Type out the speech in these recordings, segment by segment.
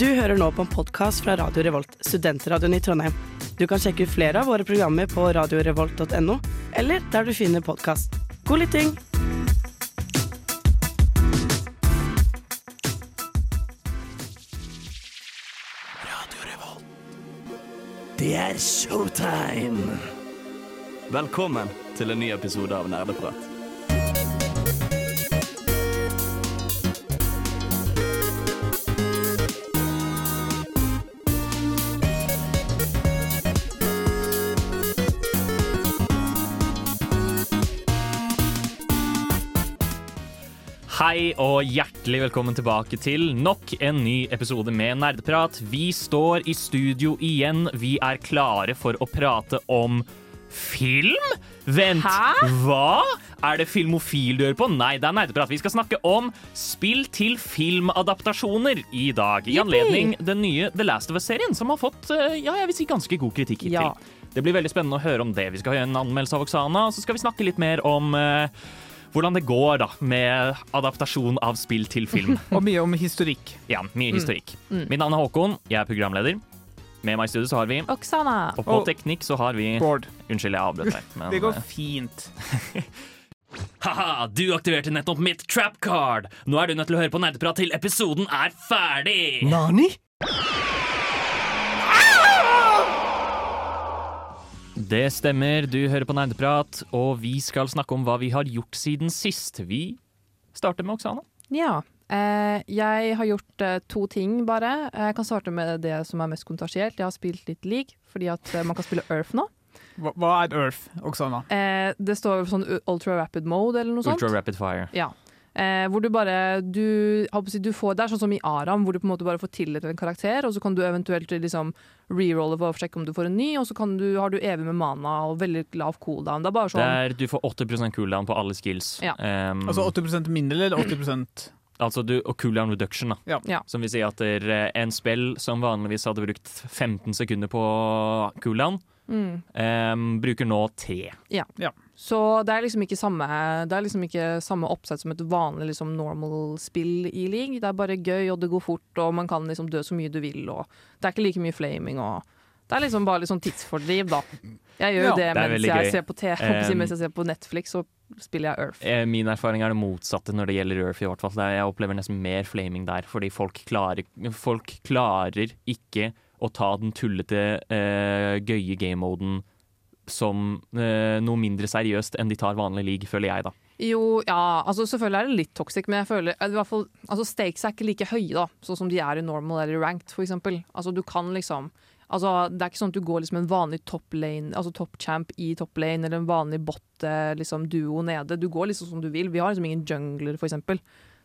Du hører nå på en podkast fra Radio Revolt, studentradioen i Trondheim. Du kan sjekke ut flere av våre programmer på radiorevolt.no, eller der du finner podkast. God lytting! Det er showtime! Velkommen til en ny episode av Nerdeprat. Hei og hjertelig velkommen tilbake til nok en ny episode med Nerdeprat. Vi står i studio igjen. Vi er klare for å prate om film? Vent, hva? Er det Filmofil du hører på? Nei, det er Nerdeprat. Vi skal snakke om spill til filmadaptasjoner i dag. I anledning den nye The Last of Us-serien, som har fått eh, ja, jeg vil si ganske god kritikk hittil. Ja. Det blir veldig spennende å høre om det. Vi skal ha en anmeldelse av Oksana, og så skal vi snakke litt mer om eh, hvordan det går da med adaptasjon av spill til film. Og mye om historikk. Ja, mye historikk. Mitt navn er Håkon, jeg er programleder. Med meg i studio så har vi Oksana. Og på Og- teknikk så har vi Bård. Unnskyld, jeg avbrøt deg. Men, Det går fint. fint. Haha, du aktiverte nettopp mitt trap card! Nå er du nødt til å høre på Nerdeprat til episoden er ferdig! Nani? Det stemmer, du hører på Nerdeprat, og vi skal snakke om hva vi har gjort siden sist. Vi starter med Oksana. Ja. Eh, jeg har gjort eh, to ting, bare. Jeg kan starte med det som er mest kontasjert. Jeg har spilt litt League, fordi at eh, man kan spille Earth nå. Hva, hva er Earth, Oksana? Eh, det står sånn ultra rapid mode eller noe sånt. Ultra Rapid Fire. Ja. Eh, hvor du bare du, si, du får, Det er sånn som i Aram, hvor du på en måte bare får tillit til en karakter, og så kan du eventuelt liksom rerolle for å sjekke om du får en ny, og så kan du, har du evig med mana og veldig lav cooldown. Det er bare sånn Der du får 80% cooldown på alle skills. Ja. Um, Altså 80% mindre eller 80 Altså du, og cooldown reduction, da. Ja. Ja. Som vil si at det er en spill som vanligvis hadde brukt 15 sekunder på cooldown, mm. um, bruker nå 3. Så det er liksom ikke samme Det er liksom ikke samme oppsett som et vanlig liksom normal spill i league. Det er bare gøy, og det går fort, og man kan liksom dø så mye du vil, og det er ikke like mye flaming og Det er liksom bare litt sånn tidsfordriv, da. Jeg gjør jo Ja, det, det mens jeg ser si, Um, mens jeg ser på Netflix, så spiller jeg Earth. Eh, Min erfaring er det motsatte når det gjelder Earth. i hvert fall. Jeg opplever nesten mer flaming der, fordi folk klarer, folk klarer ikke å ta den tullete, uh, gøye game-moden som eh, noe mindre seriøst enn de tar vanlig league, føler jeg, da. Jo, ja, altså selvfølgelig er det litt toxic, men jeg føler i hvert fall, altså stakes er ikke like høye, da. Sånn som de er i normal eller ranked, for eksempel. Altså du kan liksom Altså, det er ikke sånn at du går liksom en vanlig top lane, altså top champ i top lane, eller en vanlig bot eh, liksom duo nede. Du går liksom som du vil. Vi har liksom ingen jungler, for eksempel.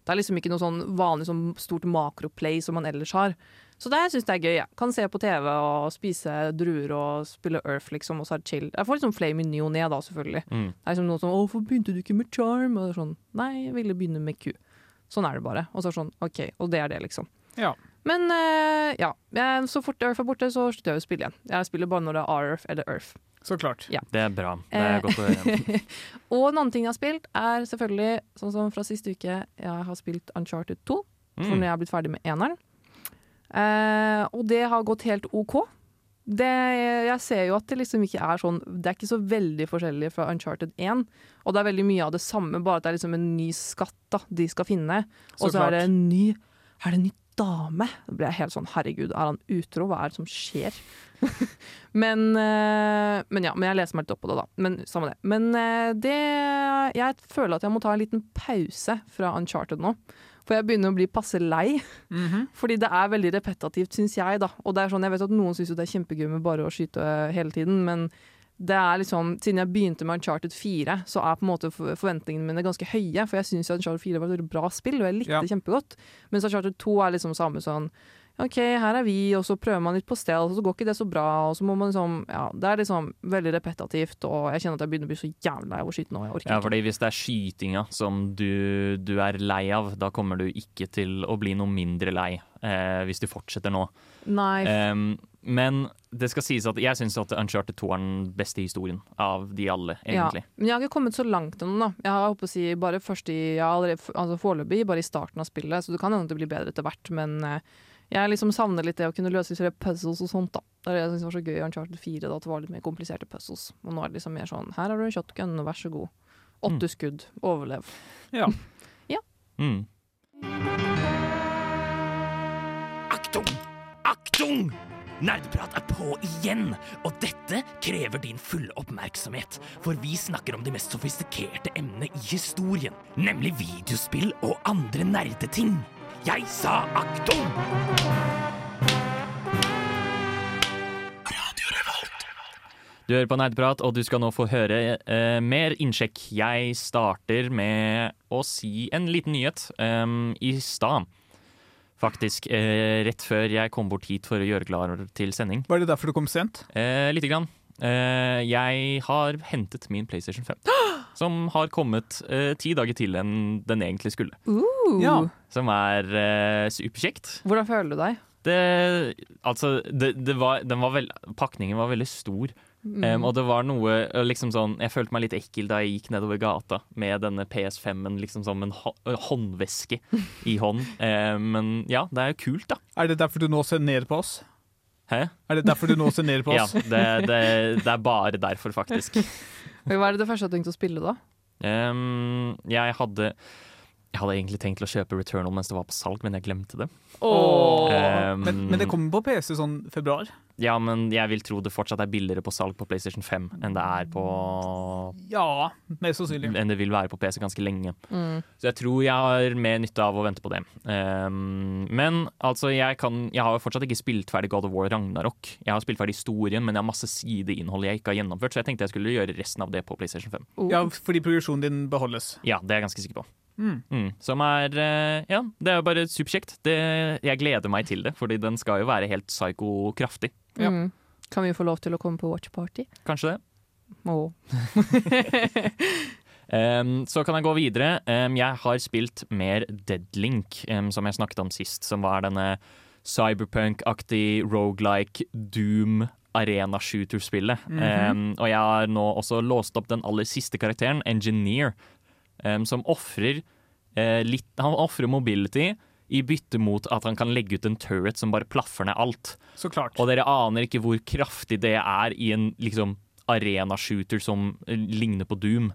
Det er liksom ikke noe sånn vanlig sånn stort makroplay som man ellers har. Så det syns jeg er gøy. Jeg kan se på TV og spise druer og spille Earth, liksom, og så er det chill. Jeg får liksom flame i ny og ne, da, selvfølgelig. Mm. Det er liksom noen sånn 'Å, hvorfor begynte du ikke med charm?' Og det er sånn Nei, jeg ville begynne med Q. Sånn er det bare. Og så er det sånn OK, og det er det, liksom. Ja. Men uh, ja. Jeg, så fort Earth er borte, så slutter jeg å spille igjen. Jeg spiller bare når det er Earth eller Earth. Så klart. Ja. Det er bra. Det er godt å høre. Og en annen ting jeg har spilt, er selvfølgelig, sånn som fra siste uke, jeg har spilt Uncharted 2. For Mm. når jeg har blitt ferdig med eneren. Eh, og det har gått helt OK. Det, jeg ser jo at det liksom ikke er sånn Det er ikke så veldig forskjellig fra Uncharted 1. Og det er veldig mye av det samme, bare at det er liksom en ny skatt da, de skal finne. Og så er det en ny Er det en ny dame? Da blir jeg helt sånn herregud, er han utro? Hva er det som skjer? men, eh, men ja, men jeg leser meg litt opp på det, da. Men samme det. Men eh, det Jeg føler at jeg må ta en liten pause fra Uncharted nå. For jeg begynner å bli passe lei. Mhm. Fordi det er veldig repetativt, syns jeg. da. Og det er sånn, Jeg vet at noen syns det er kjempegøy med bare å skyte hele tiden, men det er liksom, siden jeg begynte med Uncharted 4, så er på en måte forventningene mine ganske høye. For jeg syns Uncharted 4 var et veldig bra spill, og jeg likte Ja. det kjempegodt. Mens Uncharted 2 er liksom samme sånn OK, her er vi, og så prøver man litt på stell, og så går ikke det så bra, og så må man liksom Ja, det er liksom veldig repetativt, og jeg kjenner at jeg begynner å bli så jævlig lei av å skyte nå. Jeg orker Ja, ikke. fordi Hvis det er skytinga som du, du er lei av, da kommer du ikke til å bli noe mindre lei eh, hvis du fortsetter nå. Nei, Um, men det skal sies at jeg syns Uncharted 2 er den beste historien av de alle, egentlig. Ja, men jeg har ikke kommet så langt ennå. Jeg har håper å si, bare først i, ja, allerede, altså foreløpig bare i starten av spillet, så det kan hende det blir bedre etter hvert. Men eh, Jeg liksom savner litt det å kunne løse litt puzzles og sånt. da. Det er det jeg synes var så gøy i Uncharted 4, da, at det var litt mer kompliserte puzzles. Og nå er det liksom mer sånn Her har du en shotgun, vær så god. Åtte skudd, overlev. Ja. Mm. Aktung! Aktung! Nerdeprat er på igjen, og dette krever din fulle oppmerksomhet. For vi snakker om de mest sofistikerte emnene i historien, nemlig videospill og andre nerdeting. Jeg sa aktum! Du hører på Nerdprat, og du skal nå få høre eh, mer innsjekk. Jeg starter med å si en liten nyhet um, i stad. Faktisk eh, rett før jeg kom bort hit for å gjøre klar til sending. Var det derfor du kom sent? Eh, lite grann. Eh, jeg har hentet min PlayStation 5. Som har kommet eh, ti dager til enn den egentlig skulle. Uh. Ja. Som er eh, superkjekt. Hvordan føler du deg? Det, altså, det, det var, den var veld, pakningen var veldig stor. Um, og det var noe uh, liksom sånn Jeg følte meg litt ekkel da jeg gikk nedover gata med denne PS5-en liksom som en uh, håndveske i hånd. Um, men ja, det er jo kult, da. Er det derfor du nå ser ned på oss? Hæ? Er det derfor du nå ser ned på Ja, oss? det, det, det er bare derfor, faktisk. Hva er det første du har tenkt å spille, da? Um, jeg hadde Jeg hadde egentlig tenkt å kjøpe Returnal mens det var på salg, men jeg glemte det. Um, Men, men det kommer på PC sånn februar? Ja, men jeg vil tro det fortsatt er billigere på salg på PlayStation 5 enn det er på Ja, mest sannsynlig. enn det vil være på PC ganske lenge. Mm. Så jeg tror jeg har mer nytte av å vente på det. Um, men altså, jeg, kan, jeg har jo fortsatt ikke spilt ferdig God of War Ragnarok. Jeg har spilt ferdig historien, men jeg har masse sideinnhold jeg ikke har gjennomført, så jeg tenkte jeg skulle gjøre resten av det på PlayStation 5. Oh. Ja, fordi progresjonen din beholdes. Ja, det er jeg ganske sikker på. Mm. Mm, som er eh, Ja, det er jo bare superkjekt. Det, jeg gleder meg til det, fordi den skal jo være helt psyko kraftig. Ja. Mm. Kan vi få lov til å komme på watch party? Kanskje det. Åh. Um, så kan jeg gå videre. Um, jeg har spilt mer Deadlink, um, som jeg snakket om sist. Som var denne cyberpunk-aktig rogelike Doom arena shooter-spillet. um, og jeg har nå også låst opp den aller siste karakteren, Engineer, um, som ofrer uh, litt Han ofrer mobility i bytte mot at han kan legge ut en turret som bare plaffer ned alt. Så klart. Og dere aner ikke hvor kraftig det er i en liksom arena-shooter som eh, ligner på Doom.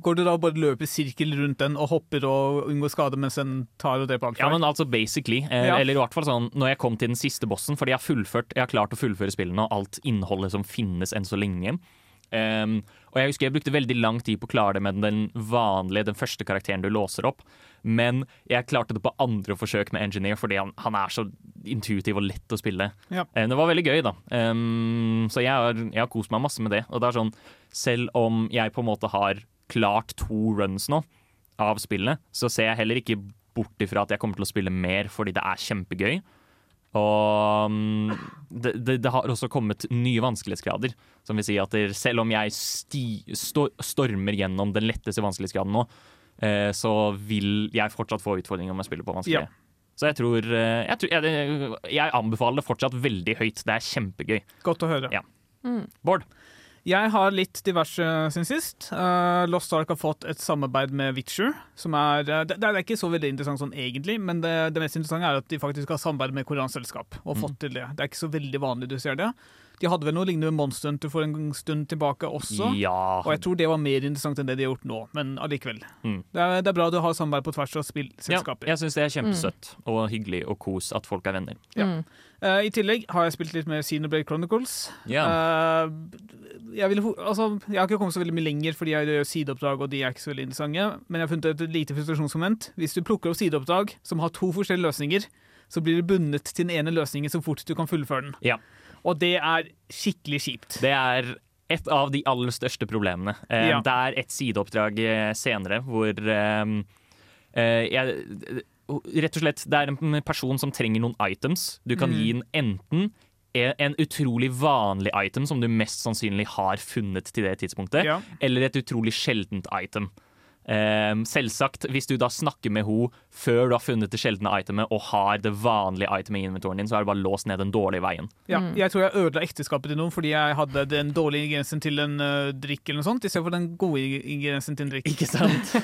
Går du da og bare løper sirkel rundt den og hopper og unngår skade mens den tar og dreper alt? Ja, men altså basically. Eh, Ja. Eller i hvert fall sånn når jeg kom til den siste bossen, fordi jeg har fullført, jeg har klart å fullføre spillene og alt innholdet som finnes enn så lenge. Ehm, og jeg husker jeg brukte veldig lang tid på å klare det med den vanlige, den første karakteren du låser opp. Men jeg klarte det på andre forsøk med Engineer fordi han, han er så intuitiv og lett å spille. Ja. Det var veldig gøy, da. Um, så jeg har, jeg har kost meg masse med det. Og det er sånn, selv om jeg på en måte har klart to runs nå av spillet, så ser jeg heller ikke bort ifra at jeg kommer til å spille mer fordi det er kjempegøy. Og um, det, det, det har også kommet nye vanskelighetsgrader. Som vil si at det, selv om jeg sti, sto, stormer gjennom den letteste vanskelighetsgraden nå, eh, så vil jeg fortsatt få utfordringer om jeg spiller på vanskelig. Ja. Så jeg tror, eh, jeg, tror jeg, jeg anbefaler det fortsatt veldig høyt. Det er kjempegøy. Godt å høre. Ja. Bård? Jeg har litt diverse siden sist. Uh, Lost Ark har fått et samarbeid med Witcher. Som er, uh, det, det er ikke så veldig interessant sånn egentlig, men det, det mest interessante er at de faktisk har samarbeid med koreansk selskap. Og fått til det. Det er ikke så veldig vanlig du ser det. De hadde vel noe lignende med Monster Hunter for en stund tilbake også. Ja. Og jeg tror det var mer interessant enn det de har gjort nå, men allikevel. Mm. Det, er, det er bra du har samarbeid på tvers av ja, spillselskaper. jeg syns det er kjempesøtt og hyggelig og kos at folk er venner. Ja. Mm. Uh, I tillegg har jeg spilt litt med Xenoblade Chronicles. Yeah. Uh, jeg, vil, altså, jeg har ikke kommet så veldig mye lenger fordi jeg gjør sideoppdrag, og de er ikke så veldig interessante. Men jeg har funnet et lite frustrasjonsmoment. Hvis du plukker opp sideoppdrag som har to forskjellige løsninger, så blir du bundet til den ene løsningen så fort du kan fullføre den. Ja. Og det er skikkelig kjipt. Det er et av de aller største problemene. Eh, Ja. Det er et sideoppdrag eh, senere hvor eh, eh, jeg, Rett og slett, det er en person som trenger noen items. Du kan gi den enten en en utrolig vanlig item som du mest sannsynlig har funnet til det tidspunktet, Ja. eller et utrolig sjeldent item. Ehm, selvsagt, hvis du da snakker med henne før du har funnet det sjeldne itemet og har det vanlige itemet i inventoren din, så er det bare låst ned den dårlige veien. Ja, jeg tror jeg ødela ekteskapet til noen fordi jeg hadde den dårlige ingrediensen til en øh, drikk eller noe sånt, istedenfor den gode ingrediensen til en drikk. Ikke sant?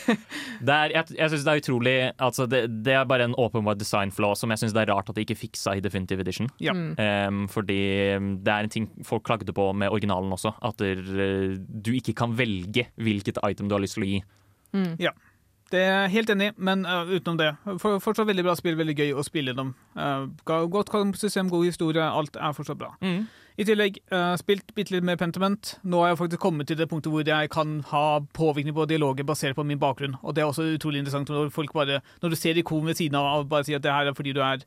det er, jeg jeg syns det er utrolig altså det, det er bare en åpenbar design flaw som jeg syns det er rart at de ikke fiksa i Definitive Edition. Ja. Ehm, fordi det er en ting folk klagde på med originalen også, at der, eh, du ikke kan velge hvilket item du har lyst til å gi. Det er jeg helt enig i, men uh, utenom det. For, fortsatt veldig bra spill, veldig gøy å spille dem. Uh, godt kampsystem, god historie, alt er fortsatt bra. I tillegg uh, spilt bitte litt mer Pentiment. Nå har jeg faktisk kommet til det punktet hvor jeg kan ha påvirkning på dialoger basert på min bakgrunn. Og det er også utrolig interessant når folk bare Når du ser ikonet ved siden av og bare sier at det her er fordi du er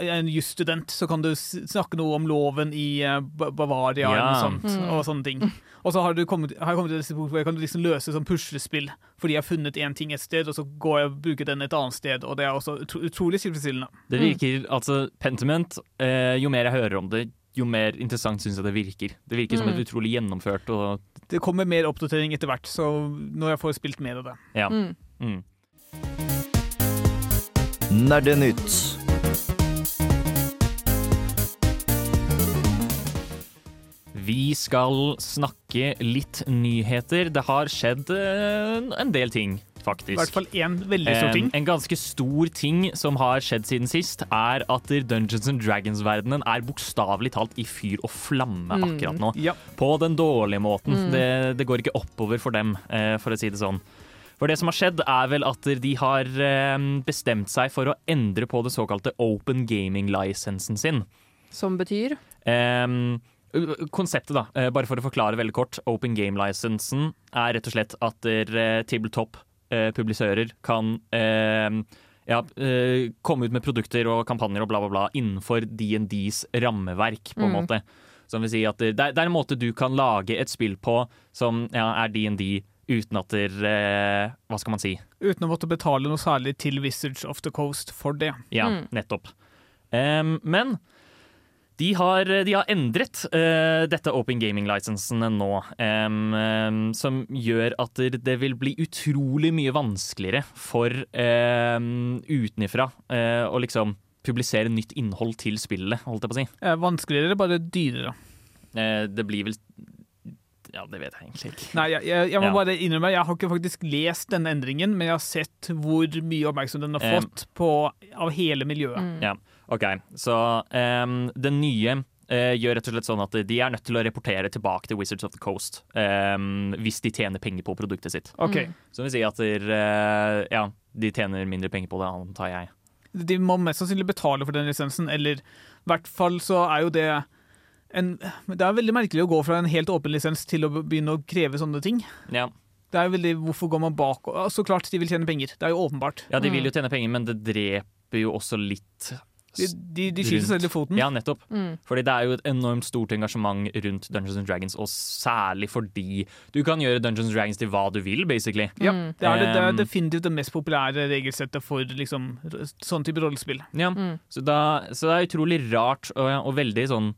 en jusstudent, så kan du snakke noe om loven i uh, Bavaria Ja. og, sånt, og sånne ting. Og så har, du kommet, har jeg kommet til et punkt hvor jeg kan liksom løse sånn puslespill fordi jeg har funnet én ting et sted, og så går jeg og bruker den et annet sted, og det er også utro, utrolig tilfredsstillende. Det virker, altså Pentiment, eh, jo mer jeg hører om det, jo mer interessant syns jeg det virker. Det virker som et utrolig gjennomført og Det kommer mer oppdatering etter hvert, så når jeg får spilt mer av det. ja. Mm. Mm. Nerdenytt. Vi skal snakke litt nyheter. Det har skjedd eh, en del ting, faktisk. I hvert fall én veldig stor ting. En, en ganske stor ting som har skjedd siden sist, er at Dungeons and Dragons-verdenen er bokstavelig talt i fyr og flamme akkurat nå. Ja. På den dårlige måten. Det, det går ikke oppover for dem, eh, for å si det sånn. For det som har skjedd, er vel at de har eh, bestemt seg for å endre på det såkalte open gaming-lisensen sin. Som betyr Ehm, konseptet, da, eh, bare for å forklare veldig kort. Open game-lisensen er rett og slett at der, eh, tabletop-publisører kan eh, ja, eh, komme ut med produkter og kampanjer og bla, bla, bla innenfor DNDs rammeverk, på en måte. Som vil si at det, er en måte du kan lage et spill på som ja, er DND, uten at det eh, Hva skal man si? Uten å måtte betale noe særlig til Wizards of the Coast for det. Ja, nettopp. Um, men de har, de har endret uh, dette Open Gaming-lisensen nå, um, um, som gjør at det, vil bli utrolig mye vanskeligere for um, utenifra uh, å liksom publisere nytt innhold til spillet, holdt jeg på å si. Vanskeligere eller bare dyrere. Uh, det blir vel Ja, det vet jeg egentlig ikke. Nei, jeg, jeg, jeg må Ja. bare innrømme, jeg har ikke faktisk lest denne endringen, men jeg har sett hvor mye oppmerksomhet den har Eh. fått på, av hele miljøet. Mm. Ja, ok. Så um, det nye uh, gjør rett og slett sånn at de er nødt til å rapportere tilbake til Wizards of the Coast um, hvis de tjener penger på produktet sitt. Ok, Som vil si at der, uh, ja, de tjener mindre penger på det, antar jeg. De må mest sannsynlig betale for den lisensen, eller i hvert fall så er jo det en, Det er veldig merkelig å gå fra en helt åpen lisens til å begynne å kreve sånne ting. Ja, Det er veldig, Hvorfor går man bak? Så klart de vil tjene penger, det er jo åpenbart. ja de vil jo tjene penger, men det dreper jo også litt De, de, de skyter seg selv i foten. Ja, nettopp. Mm. Fordi det er jo et enormt stort engasjement rundt Dungeons and Dragons, og særlig fordi du kan gjøre Dungeons and Dragons til hva du vil, basically. Ja, det er, det, det er Um, definitivt det mest populære regelsettet for liksom, sånn type rollespill. Ja, Mm. så, da, så det er utrolig rart og, og veldig sånn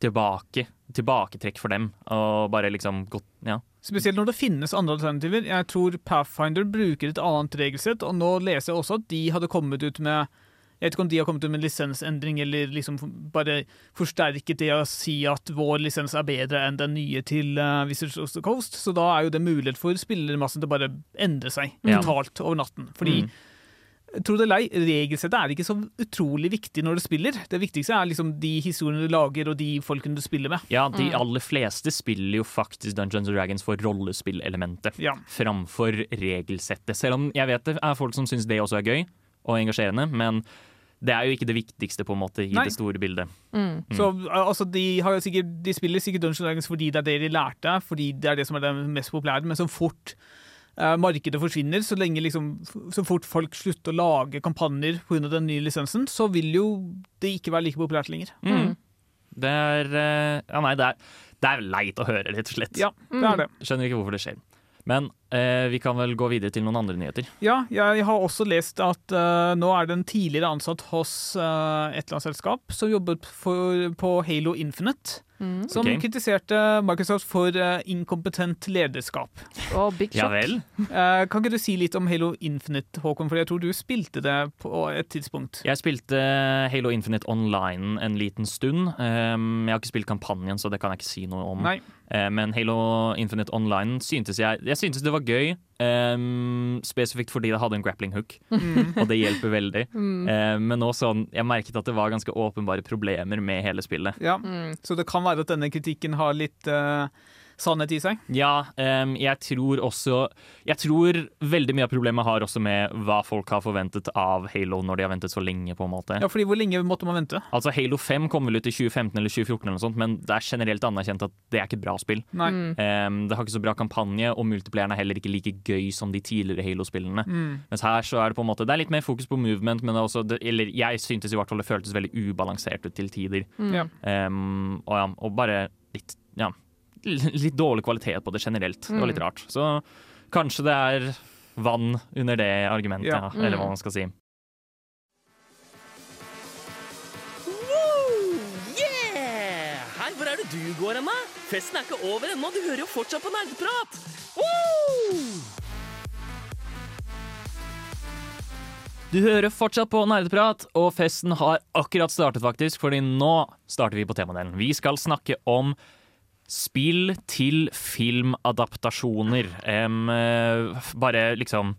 tilbake, tilbaketrekk for dem. Og bare liksom gått Ja. Spesielt når det finnes andre alternativer. Jeg tror Pathfinder bruker et annet regelsett, og nå leser jeg også at de hadde kommet ut med jeg vet ikke om de har kommet med en lisensendring eller liksom bare forsterket det å si at vår lisens er bedre enn den nye til uh, Wizards of the Coast. Så da er jo det mulighet for spillermassen til å bare endre seg Ja. totalt over natten. Fordi Mm. Tro det eller ei, regelsettet er ikke så utrolig viktig når du spiller. Det viktigste er liksom de historiene du lager og de folkene du spiller med. Ja, de aller fleste spiller jo faktisk Dungeons and Dragons for rollespillelementet Ja. framfor regelsettet. Selv om jeg vet det er folk som syns det også er gøy og engasjerende, men det er jo ikke det viktigste på en måte i Nei. det store bildet. Mm. Så altså, de, har sikkert, de spiller sikkert Dungeons Dragons fordi det er det de lærte, fordi det er det som er det mest populære, men så fort eh, markedet forsvinner, så lenge liksom, så fort folk slutter å lage kampanjer pga. den nye lisensen, så vil jo det ikke være like populært lenger. Mm. Det er eh, Ja, nei, det er, det er leit å høre, rett og slett. Ja, det er det. Skjønner ikke hvorfor det skjer. Men eh, vi kan vel gå videre til noen andre nyheter. Ja, jeg har også lest at eh, nå er det en tidligere ansatt hos eh, et eller annet selskap som jobbet for, på Halo Infinite. som okay. kritiserte Microsoft for eh, inkompetent lederskap. Oh, Big Ja Shock. vel. Eh, kan ikke du si litt om Halo Infinite, Håkon? For jeg tror du spilte det på et tidspunkt. Jeg spilte Halo Infinite Online en liten stund. Um, jeg har ikke spilt kampanjen, så det kan jeg ikke si noe om. Nei. Eh, Men Halo Infinite Online syntes jeg Jeg syntes det var gøy. um, spesifikt fordi det hadde en grappling hook, og det hjelper veldig. Eh, men nå sånn Jeg merket at det var ganske åpenbare problemer med hele spillet. Ja. Så det kan være at denne kritikken har litt eh, sannhet i seg. Ja, um, jeg tror også Jeg tror veldig mye av problemet har også med hva folk har forventet av Halo når de har ventet så lenge, på en måte. Ja, fordi Hvor lenge måtte man vente? Altså Halo 5 kom vel ut i 2015 eller 2014, eller noe sånt, men det er generelt anerkjent at det er ikke bra spill. Nei. Um, det har ikke så bra kampanje, og multiplayeren er heller ikke like gøy som de tidligere Halo-spillene. Mm. Mens her så er det på en måte Det er litt mer fokus på movement, men det er også det, Eller jeg syntes i hvert fall det føltes veldig ubalansert ut til tider. Mm. Um, og, ja, og bare litt Ja, litt dårlig kvalitet på det generelt. Det var litt rart. Så kanskje det er vann under det argumentet, Ja. ja. eller hva man skal si. Woo! Yeah! Hei, hvor er det du går hen, da? Festen er ikke over ennå, du hører jo fortsatt på nerdeprat! Woo! Du hører fortsatt på Nerdeprat, og festen har akkurat startet, faktisk. Fordi nå starter vi på temadelen. Vi skal snakke om spill til filmadaptasjoner. Eh, bare liksom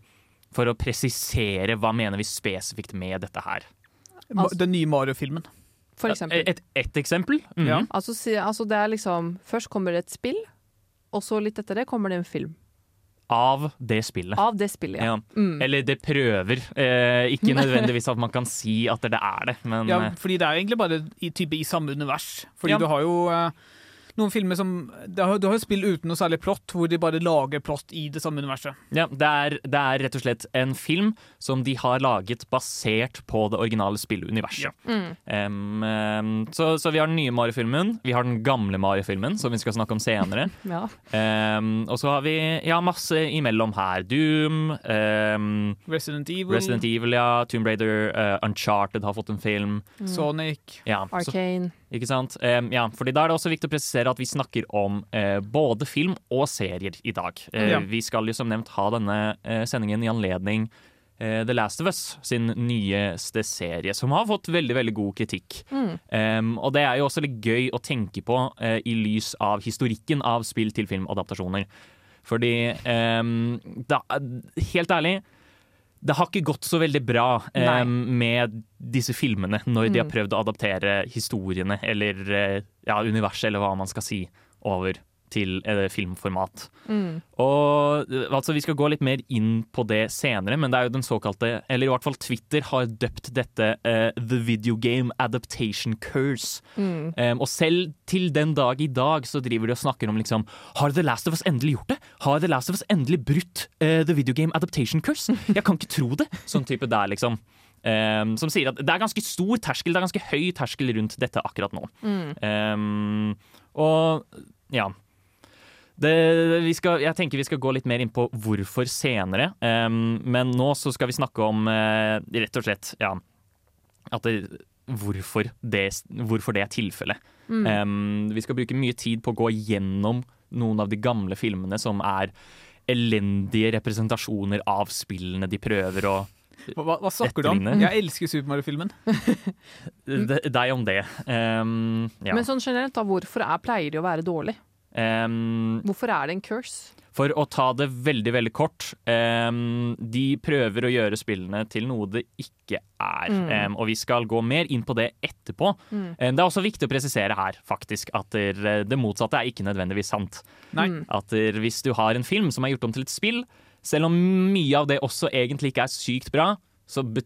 for å presisere hva mener vi spesifikt med dette her. Altså- Den nye Mario-filmen. For eksempel. Et, et eksempel? Mm. Ja. Altså, altså det er liksom Først kommer det et spill, og så litt etter det kommer det en film. Av det spillet. Av det spillet, ja. Ja. Eller det prøver. Eh, ikke nødvendigvis at man kan si at det er det, men Ja, eh, fordi det er egentlig bare i, type, i samme univers. Fordi Ja. du har jo eh, noen filmer som Du har jo spill uten noe særlig plott, hvor de bare lager plott i det samme universet. Ja, det er, det er rett og slett en film som de har laget basert på det originale spilluniverset. Em, Um, så, så vi har den nye Mario-filmen, vi har den gamle Mario-filmen, som vi skal snakke om senere. ja. um, og så har vi ja, masse imellom her. Doom, um, Resident Evil, Resident Evil, ja, Tomb Raider, uh, Uncharted har fått en film. Sonic Ja, så, Arcane. ikke sant? Ja, fordi Da er det også viktig å presisere at vi snakker om eh, både film og serier i dag. Eh, Ja. Vi skal jo som nevnt ha denne eh, sendingen i anledning eh, The Last of Us sin nyeste serie, som har fått veldig veldig god kritikk. Em, og det er jo også litt gøy å tenke på eh, i lys av historikken av spill til filmadaptasjoner. Fordi um, da, Helt ærlig det har ikke gått så veldig bra eh, med disse filmene når de har prøvd å adaptere historiene eller eh, ja, universet, eller hva man skal si, over til eh, filmformat. Og eh, altså, Vi skal gå litt mer inn på det senere, men det er jo den såkalte Eller i hvert fall Twitter har døpt dette eh, The Video Game Adaptation Curse. Em, og selv til den dag i dag så driver de og snakker om liksom Har The Last of Us endelig gjort det? Har The Last of Us endelig brutt eh, The Video Game Adaptation Curse? Jeg kan ikke tro det! Sånn type der, liksom. Um, som sier at det er ganske stor terskel, det er ganske høy terskel rundt dette akkurat nå. Em, og ja. Det, vi skal, jeg tenker vi skal gå litt mer inn på hvorfor senere, um, men nå så skal vi snakke om uh, rett og slett ja, at det, hvorfor, det, hvorfor det er tilfellet. Em, vi skal bruke mye tid på å gå gjennom noen av de gamle filmene som er elendige representasjoner av spillene de prøver å Hva, hva, snakker du om? Jeg elsker Super Mario-filmen. de- Deg om det. Um, ja. Men sånn generelt, da, hvorfor er, pleier de å være dårlig? Em, Hvorfor er det en curse? For å ta det veldig, veldig kort. Um, de prøver å gjøre spillene til noe det ikke er. Em, og vi skal gå mer inn på det etterpå. Em, det er også viktig å presisere her faktisk at det, det motsatte er ikke nødvendigvis sant. Nei. At hvis du har en film som er gjort om til et spill, selv om mye av det også egentlig ikke er sykt bra, så det,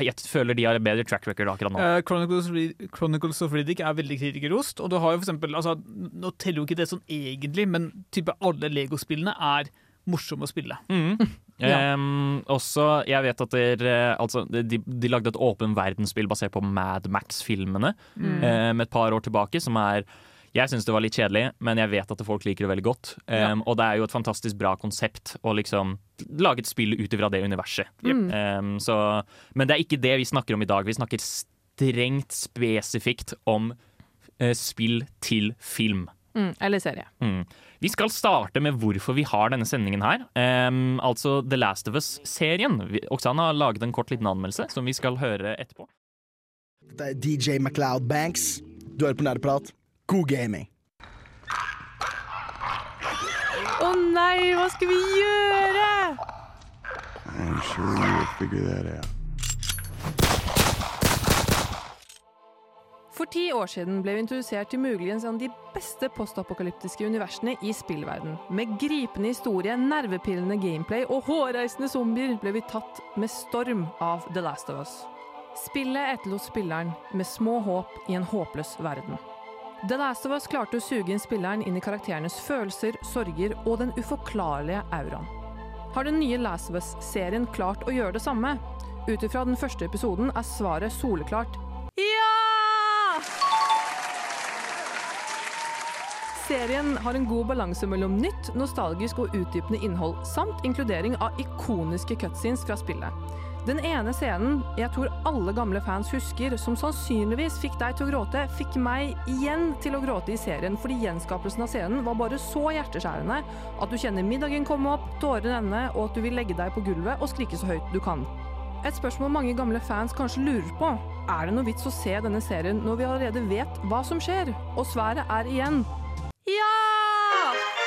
jeg føler de har en bedre track record akkurat nå. Uh, Chronicles, Chronicles of Riddick er veldig kritikerrost, og du har jo for eksempel altså, Nå teller jo ikke det sånn egentlig, men type alle Lego-spillene er morsomme å spille. Mm. Em, også, jeg vet at dere, altså, de, de lagde et åpen verdensspill basert på Mad Max-filmene eh, med et par år tilbake, som er jeg syns det var litt kjedelig, men jeg vet at folk liker det veldig godt. Em, Og det er jo et fantastisk bra konsept å liksom lage et spill ut ifra det universet. Em, så, men det er ikke det vi snakker om i dag. Vi snakker strengt spesifikt om uh, spill til film. Mm, eller serie. Mm. Vi skal starte med hvorfor vi har denne sendingen her. Um, altså The Last of Us-serien. Vi- Oksana har laget en kort liten anmeldelse som vi skal høre etterpå. Det er DJ MacLeod Banks. Du hører på Nerdeprat. God gaming. Å nei, hva skal vi gjøre? I'm sure we'll figure that out. For ti år siden ble vi introdusert til muligens en av de beste postapokalyptiske universene i spillverden. Med gripende historie, nervepirrende gameplay og hårreisende zombier ble vi tatt med storm av The Last of Us. Spillet etterlot spilleren med små håp i en håpløs verden. The Last of Us klarte å suge inn spilleren inn i karakterenes følelser, sorger og den uforklarlige auraen. Har den nye Last of Us-serien klart å gjøre det samme? Ut ifra den første episoden er svaret soleklart ja! Serien har en god balanse mellom nytt, nostalgisk og utdypende innhold, samt inkludering av ikoniske cutscenes fra spillet. Den ene scenen jeg tror alle gamle fans husker, som sannsynligvis fikk deg til å gråte, fikk meg igjen til å gråte i serien, fordi gjenskapelsen av scenen var bare så hjerteskjærende at du kjenner middagen komme opp, tårene renne, og at du vil legge deg på gulvet og skrike så høyt du kan. Et spørsmål mange gamle fans kanskje lurer på. Er det noe vits å se denne serien når vi allerede vet hva som skjer? Og svaret er igjen ja!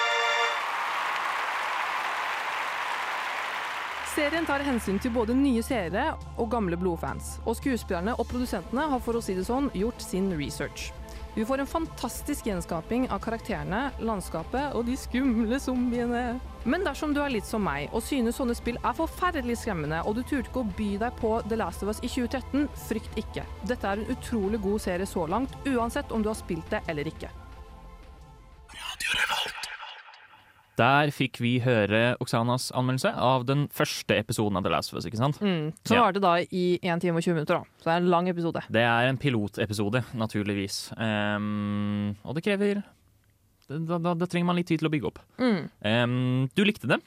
Serien tar hensyn til både nye seere og gamle blodfans. Og skuespillerne og produsentene har for å si det sånn gjort sin research. Vi får en fantastisk gjenskaping av karakterene, landskapet og de skumle zombiene. Men dersom du er litt som meg og synes sånne spill er forferdelig skremmende, og du turte ikke å by deg på The Last of Us i 2013, frykt ikke. Dette er en utrolig god serie så langt, uansett om du har spilt det eller ikke. Der fikk vi høre Oksanas anmeldelse av den første episoden av The Last of Us. ikke sant? Mm. Så Ja. var det da i 1 time og 20 minutter, da. Så det er en lang episode. Det er en pilotepisode, naturligvis. Um, og det krever da, da, da trenger man litt tid til å bygge opp. Mm. Um, du likte det?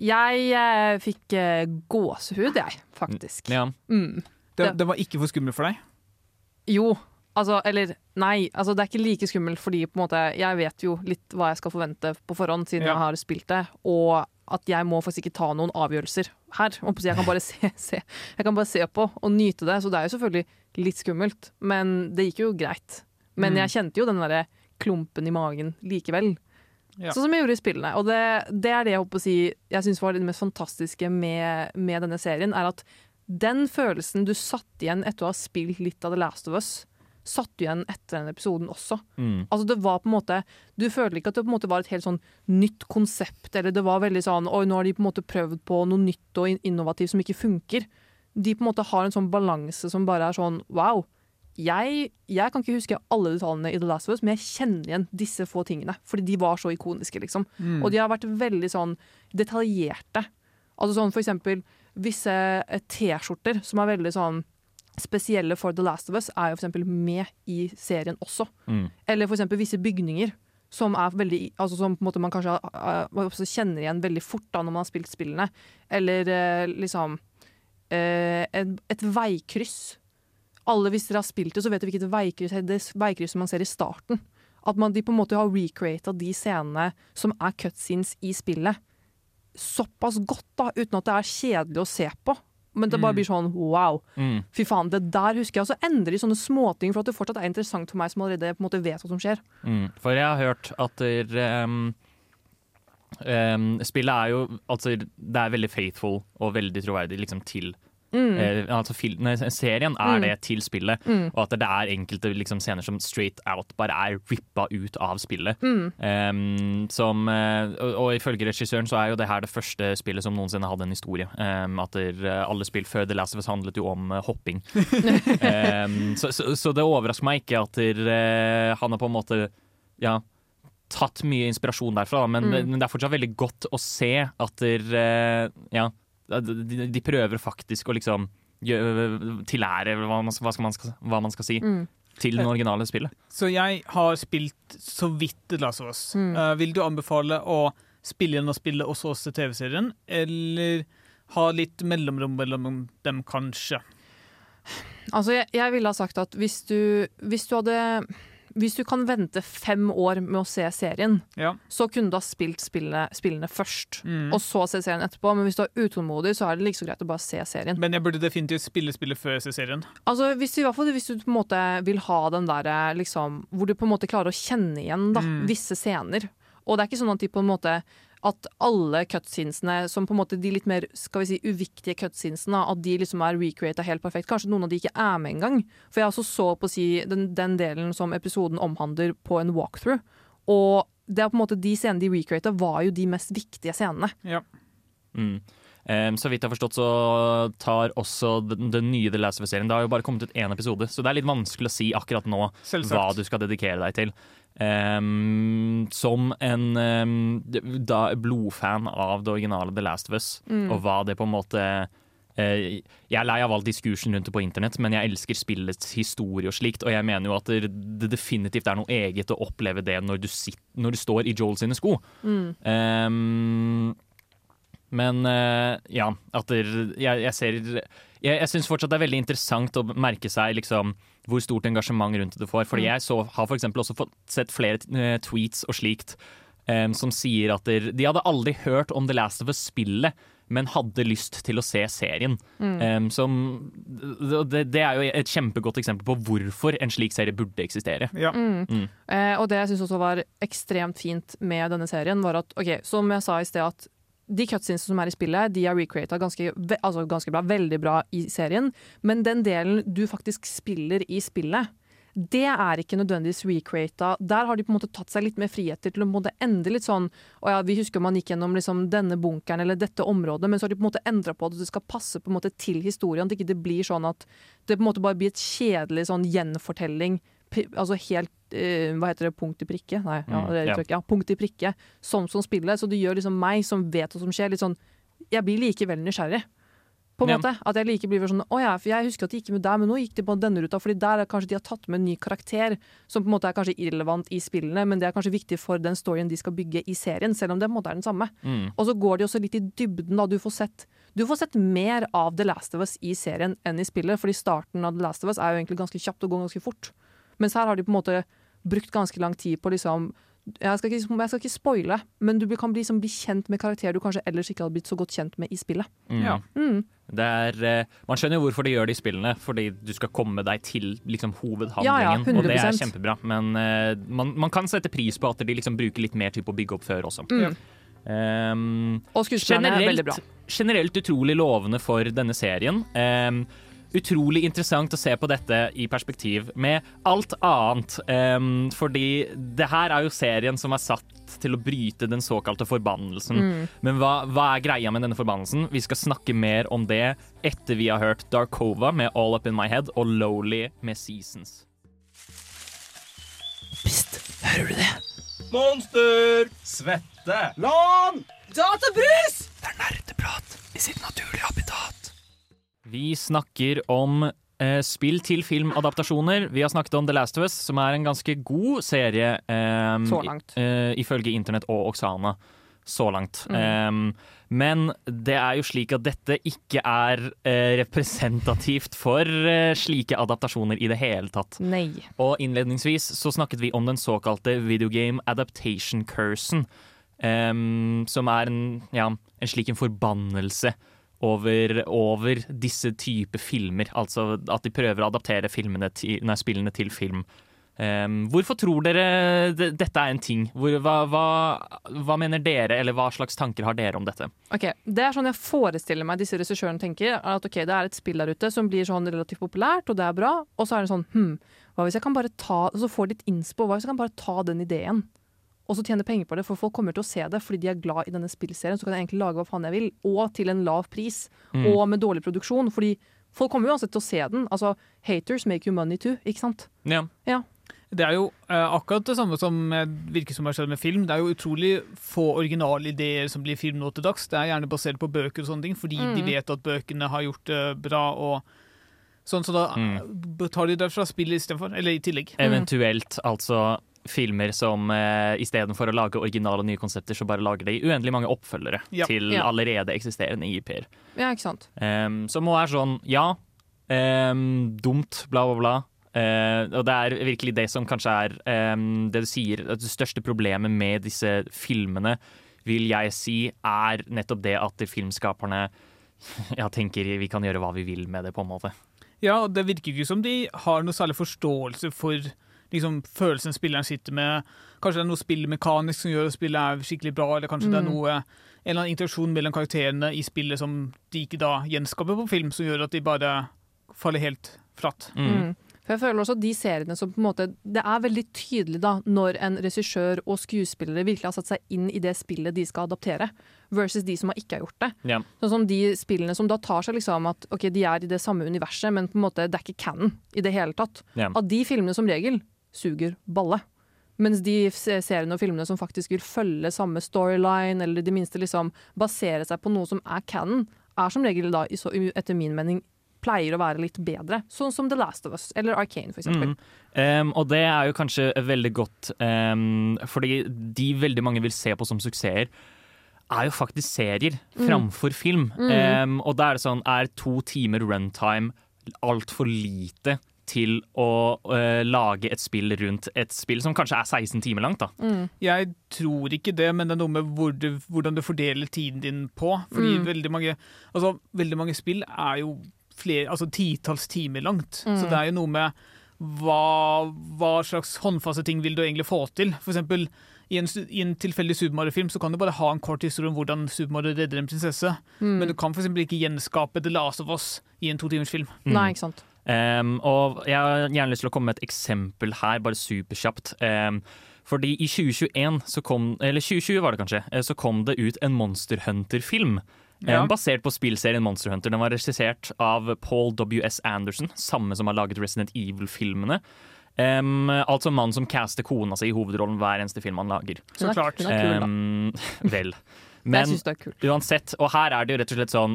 Jeg eh, fikk eh, gåsehud, jeg, faktisk. Ja. Mm. Det, det var ikke for skummelt for deg? Jo, altså Eller nei, altså det er ikke like skummelt fordi måte jeg vet jo litt hva jeg skal forvente på forhånd, siden Ja. jeg har spilt det. Og at jeg må faktisk ikke ta noen avgjørelser her. Jeg kan bare se, se, jeg kan bare se på og nyte det. Så det er jo selvfølgelig litt skummelt, men det gikk jo greit. Men Mm. jeg kjente jo den derre klumpen i magen likevel. Ja. Sånn som jeg gjorde i spillene. Og det, det er det jeg håper å si jeg syns var det mest fantastiske med, med denne serien, er at den følelsen du satt igjen etter å ha spilt litt av The Last of Us, satt du igjen etter den episoden også. Mm. Altså det var på en måte Du følte ikke at det på en måte var et helt sånn nytt konsept, eller det var veldig sånn Oi, nå har de på en måte prøvd på noe nytt og innovativt som ikke funker. De på en måte har en sånn balanse som bare er sånn wow. Jeg, jeg kan ikke huske alle detaljene i The Last of Us, men jeg kjenner igjen disse få tingene. Fordi de var så ikoniske, liksom. Mm. Og de har vært veldig sånn detaljerte. Altså sånn for eksempel visse T-skjorter som er veldig sånn spesielle for The Last of Us, er jo eksempel med i serien også. Mm. Eller eksempel visse bygninger som er veldig altså som man kanskje uh, også kjenner igjen veldig fort da når man har spilt spillene. Eller uh, liksom uh, et, et veikryss. Alle Hvis dere har spilt det, så vet dere hvilket veikryss, det veikrysset man ser i starten. At man, de på en måte har recreata de scenene som er cutscenes i spillet, såpass godt, da, uten at det er kjedelig å se på. Men det bare Mm. blir sånn wow. Mm. Fy faen, det der husker jeg. Og så endrer de sånne småting for at det fortsatt er interessant for meg som allerede på en måte vet hva som skjer. Mm. For jeg har hørt at der, um, um, spillet er jo Altså, det er veldig faithful og veldig troverdig liksom, til Mm. eh, altså, nei, Serien er Mm. det til spillet, Mm. og at det er enkelte liksom, scener som straight out bare er rippa ut av spillet. Em, som, eh, og, og ifølge regissøren så er jo det her det første spillet som noensinne hadde en historie. Um, at der, eh, alle spill før The Last of Us handlet jo om uh, hopping. um, så, så, så det overrasker meg ikke at der, uh, han har på en måte ja, tatt mye inspirasjon derfra, men, Mm. men det er fortsatt veldig godt å se at der, uh, ja, de, de prøver faktisk å liksom gjø- tillære hva man, hva, skal man skal, hva man skal si, Mm. til det originale spillet. Så jeg har spilt så vidt The Last of Us. Mm. Uh, vil du anbefale å spille igjen og spille og så se TV-serien, eller ha litt mellomrom mellom dem, kanskje? Altså, jeg, jeg ville ha sagt at hvis du, hvis du hadde hvis du kan vente fem år med å se serien, Ja. så kunne du ha spilt spillene, spillene først, Mm. og så se serien etterpå. Men hvis du er utålmodig, så er det like så greit å bare se serien. Men jeg burde definitivt spille spillet før jeg ser serien. Altså, hvis, I hvert fall hvis du på en måte vil ha den der liksom, hvor du på en måte klarer å kjenne igjen da, Mm. visse scener. Og det er ikke sånn at de på en måte at alle cutscenesene, som på en måte de litt mer skal vi si, uviktige cutscenesene, at de liksom er recreata helt perfekt. Kanskje noen av de ikke er med engang. For jeg også så på å si den, den delen som episoden omhandler på en walkthrough. Og det er på en måte de scenene de recreata, var jo de mest viktige scenene. Ja. Mm. Um, så vidt jeg har forstått, så tar også den, den nye The Last of Us-serien Det har jo bare kommet ut én episode, så det er litt vanskelig å si akkurat nå Selvsagt. hva du skal dedikere deg til. Som en um, da, blodfan av det originale The Last of Us, Mm. og hva det på en måte uh, Jeg er lei av all diskursen rundt det på internett, men jeg elsker spillets historie og slikt, og jeg mener jo at det, det definitivt er noe eget å oppleve det når du, sitt, når du står i Joel sine sko. Mm. Um, men uh, ja, at det, jeg, jeg ser Jeg, jeg syns fortsatt det er veldig interessant å merke seg liksom, hvor stort engasjement rundt det får. Fordi Mm. jeg så, har for eksempel også fått sett flere eh, tweets og slikt um, som sier at der, de hadde aldri hørt om The Last of Us-spillet, men hadde lyst til å se serien. Mm. Um, som, det, det er jo et kjempegodt eksempel på hvorfor en slik serie burde eksistere. Ja. Mm. Mm. Eh, og det jeg syns også var ekstremt fint med denne serien, var at ok, som jeg sa i sted, at de cutscenes som er i spillet, de er recreata ganske, altså ganske bra, veldig bra i serien. Men den delen du faktisk spiller i spillet, det er ikke nødvendigvis recreata. Der har de på en måte tatt seg litt mer friheter til å på endre litt sånn Å ja, vi husker man gikk gjennom liksom denne bunkeren eller dette området, men så har de på en måte endra på det, at det skal passe på en måte til historien. At ikke det blir sånn at det på en måte bare blir et kjedelig sånn gjenfortelling. Altså helt uh, Hva heter det? Punkt i prikke? Nei, ja, Mm, det er ja. uttrykket, ja. Punkt i prikke. Sånn som spillet. Så det gjør liksom meg, som vet hva som skjer, litt sånn Jeg blir likevel nysgjerrig. På en Ja. måte. At jeg like blir sånn Å ja, for jeg husker at de gikk med der, men nå gikk de på denne ruta. Fordi der er kanskje de har tatt med en ny karakter som på en måte er kanskje irrelevant i spillene, men det er kanskje viktig for den storyen de skal bygge i serien, selv om det på en måte er den samme. Mm. Og så går de også litt i dybden. da, Du får sett, du får sett mer av The Last of Us i serien enn i spillet, fordi starten av The Last of Us er jo egentlig ganske kjapt og går ganske fort. Mens her har de på en måte brukt ganske lang tid på liksom jeg skal, ikke, jeg skal ikke spoile, men du kan bli, liksom, bli kjent med karakterer du kanskje ellers ikke hadde blitt så godt kjent med i spillet. Mm. Ja. Mm. Det er, eh, man skjønner jo hvorfor de gjør det i spillene, fordi du skal komme deg til liksom, hovedhandlingen. Ja, ja, og det er kjempebra. Men uh, man, man kan sette pris på at de liksom bruker litt mer tid på å bygge opp før også. Mm. Um, Og skuespillerne er veldig bra. generelt utrolig lovende for denne serien. Um, utrolig interessant å se på dette i perspektiv med alt annet. Um, fordi det her er jo serien som er satt til å bryte den såkalte forbannelsen. Mm. Men hva, hva er greia med denne forbannelsen? Vi skal snakke mer om det etter vi har hørt Darkova med All Up In My Head og Lowly med Seasons. Pst, hører du det? Monster! Svette! Lån! Databrus! Det er nerdeprat i sitt naturlige habitat. Vi snakker om eh, spill til filmadaptasjoner. Vi har snakket om The Last of Us, som er en ganske god serie. eh, Så langt. eh, ifølge Internett og Oksana. Så langt. Mm. Eh, men det er jo slik at dette ikke er eh, representativt for eh, slike adaptasjoner i det hele tatt. Nei. Og innledningsvis så snakket vi om den såkalte videogame adaptation cursen. em, som er en, ja, en slik en forbannelse over, over disse type filmer. Altså at de prøver å adaptere til, nei, spillene til film. Um, hvorfor tror dere dette er en ting? Hvor, hva, hva, hva mener dere, eller hva slags tanker har dere om dette? Ok, Det er sånn jeg forestiller meg disse regissørene tenker. er At ok, Det er et spill der ute som blir sånn relativt populært, og det er bra. Og så er det sånn hm, hva hvis jeg kan bare ta så får de innspo. Hva hvis jeg kan bare ta den ideen? Og så tjene penger på det, for folk kommer til å se det fordi de er glad i denne spillserien. Så kan jeg egentlig lage hva faen jeg vil, og til en lav pris. Mm. Og med dårlig produksjon. Fordi folk kommer uansett til å se den. Altså, haters make you money too, ikke sant? Ja. Det er jo uh, akkurat det samme som virker som har skjedd med film. Det er jo utrolig få originalideer som blir film nå til dags. Det er gjerne basert på bøker og sånne ting, fordi de Mm. vet at bøkene har gjort det bra. og sånn, Så da Mm. tar de derfra spillet istedenfor. Eller i tillegg. Eventuelt altså filmer som eh, istedenfor å lage originale nye konsepter, så bare lager de uendelig mange oppfølgere Ja. til Ja. allerede eksisterende IP-er. Ja, ikke sant? Um, som må være sånn, ja, um, dumt, bla, bla, bla. Uh, og det er virkelig det som kanskje er um, det du sier, at det største problemet med disse filmene, vil jeg si, er nettopp det at filmskaperne ja, tenker vi kan gjøre hva vi vil med det, på en måte. Ja, og det virker ikke som de har noe særlig forståelse for liksom, følelsen spilleren sitter med. Kanskje det er noe spillmekanisk som gjør at spillet er skikkelig bra, eller kanskje det er noe, en eller annen interaksjon mellom karakterene i spillet som de ikke da gjenskaper på film, som gjør at de bare faller helt flatt. Mm. For jeg føler også de seriene som på en måte Det er veldig tydelig da når en regissør og skuespillere virkelig har satt seg inn i det spillet de skal adaptere, versus de som har ikke har gjort det. Yeah. Sånn som de spillene som da tar seg liksom at ok, de er i det samme universet, men på en måte det er ikke canon i det hele tatt. Yeah. At de filmene som regel suger balle. Mens de seriene og filmene som faktisk vil følge samme storyline, eller i det minste liksom basere seg på noe som er canon, er som regel da, etter min mening, pleier å være litt bedre. Sånn som The Last of Us eller Arcane, eksempel. Mm. Um, og det er jo kanskje veldig godt, um, fordi de veldig mange vil se på som suksesser, er jo faktisk serier framfor film. Um, og da er det sånn, er to timer runtime altfor lite til å uh, lage et spill rundt et spill som kanskje er 16 timer langt, da. Jeg tror ikke det, men det er noe med hvor du, hvordan du fordeler tiden din på. Fordi veldig, mange, altså, veldig mange spill er jo flere, altså titalls timer langt. Så det er jo noe med hva, hva slags håndfaste ting vil du egentlig få til. For eksempel i en, i en tilfeldig Super Mario-film så kan du bare ha en kort historie om hvordan Super Mario redder en prinsesse. Men du kan for eksempel ikke gjenskape The Last of Us i en to timers film. Nei, ikke sant. Um, og jeg har gjerne lyst til å komme med et eksempel her, bare superkjapt. Um, fordi i 2021, så kom, eller 2020 var det kanskje, eh, så kom det ut en Monster Hunter-film. Ja. Um, basert på spillserien Monster Hunter. Den var regissert av Paul W.S. Anderson, samme som har laget Resident Evil-filmene. Um, altså mannen som caster kona si i hovedrollen hver eneste film han lager. Så klart. Um, vel. Men. Uansett, og her er det jo rett og slett sånn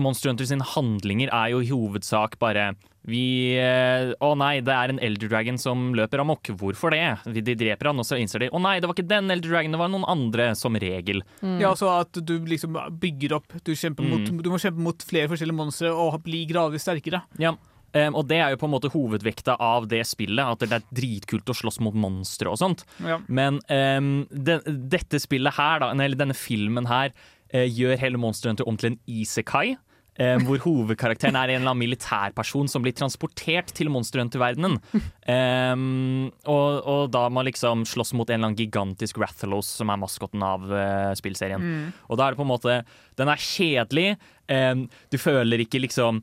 Monster Hunter sin handlinger er jo i hovedsak bare vi eh, Å nei, det er en Elder Dragon som løper amok. Hvorfor det? De dreper han, og så innser de Å nei, det var ikke den Elder Dragon, det var noen andre, som regel. Ja, så at du liksom bygger opp Du, mot, du må kjempe mot flere forskjellige monstre og bli gradvis sterkere. Ja. Em, og det er jo på en måte hovedvekta av det spillet, at det er dritkult å slåss mot monstre og sånt. Ja. Men um, det, dette spillet her, da, eller denne filmen her, uh, gjør hele Monster Hunter om til en isekai. Um, hvor hovedkarakteren er en eller annen militærperson som blir transportert til Monster Hunter-verdenen. Em, og, og da må liksom slåss mot en eller annen gigantisk Rathalos, som er maskotten av uh, spillserien. Og da er det på en måte Den er kjedelig. Um, du føler ikke liksom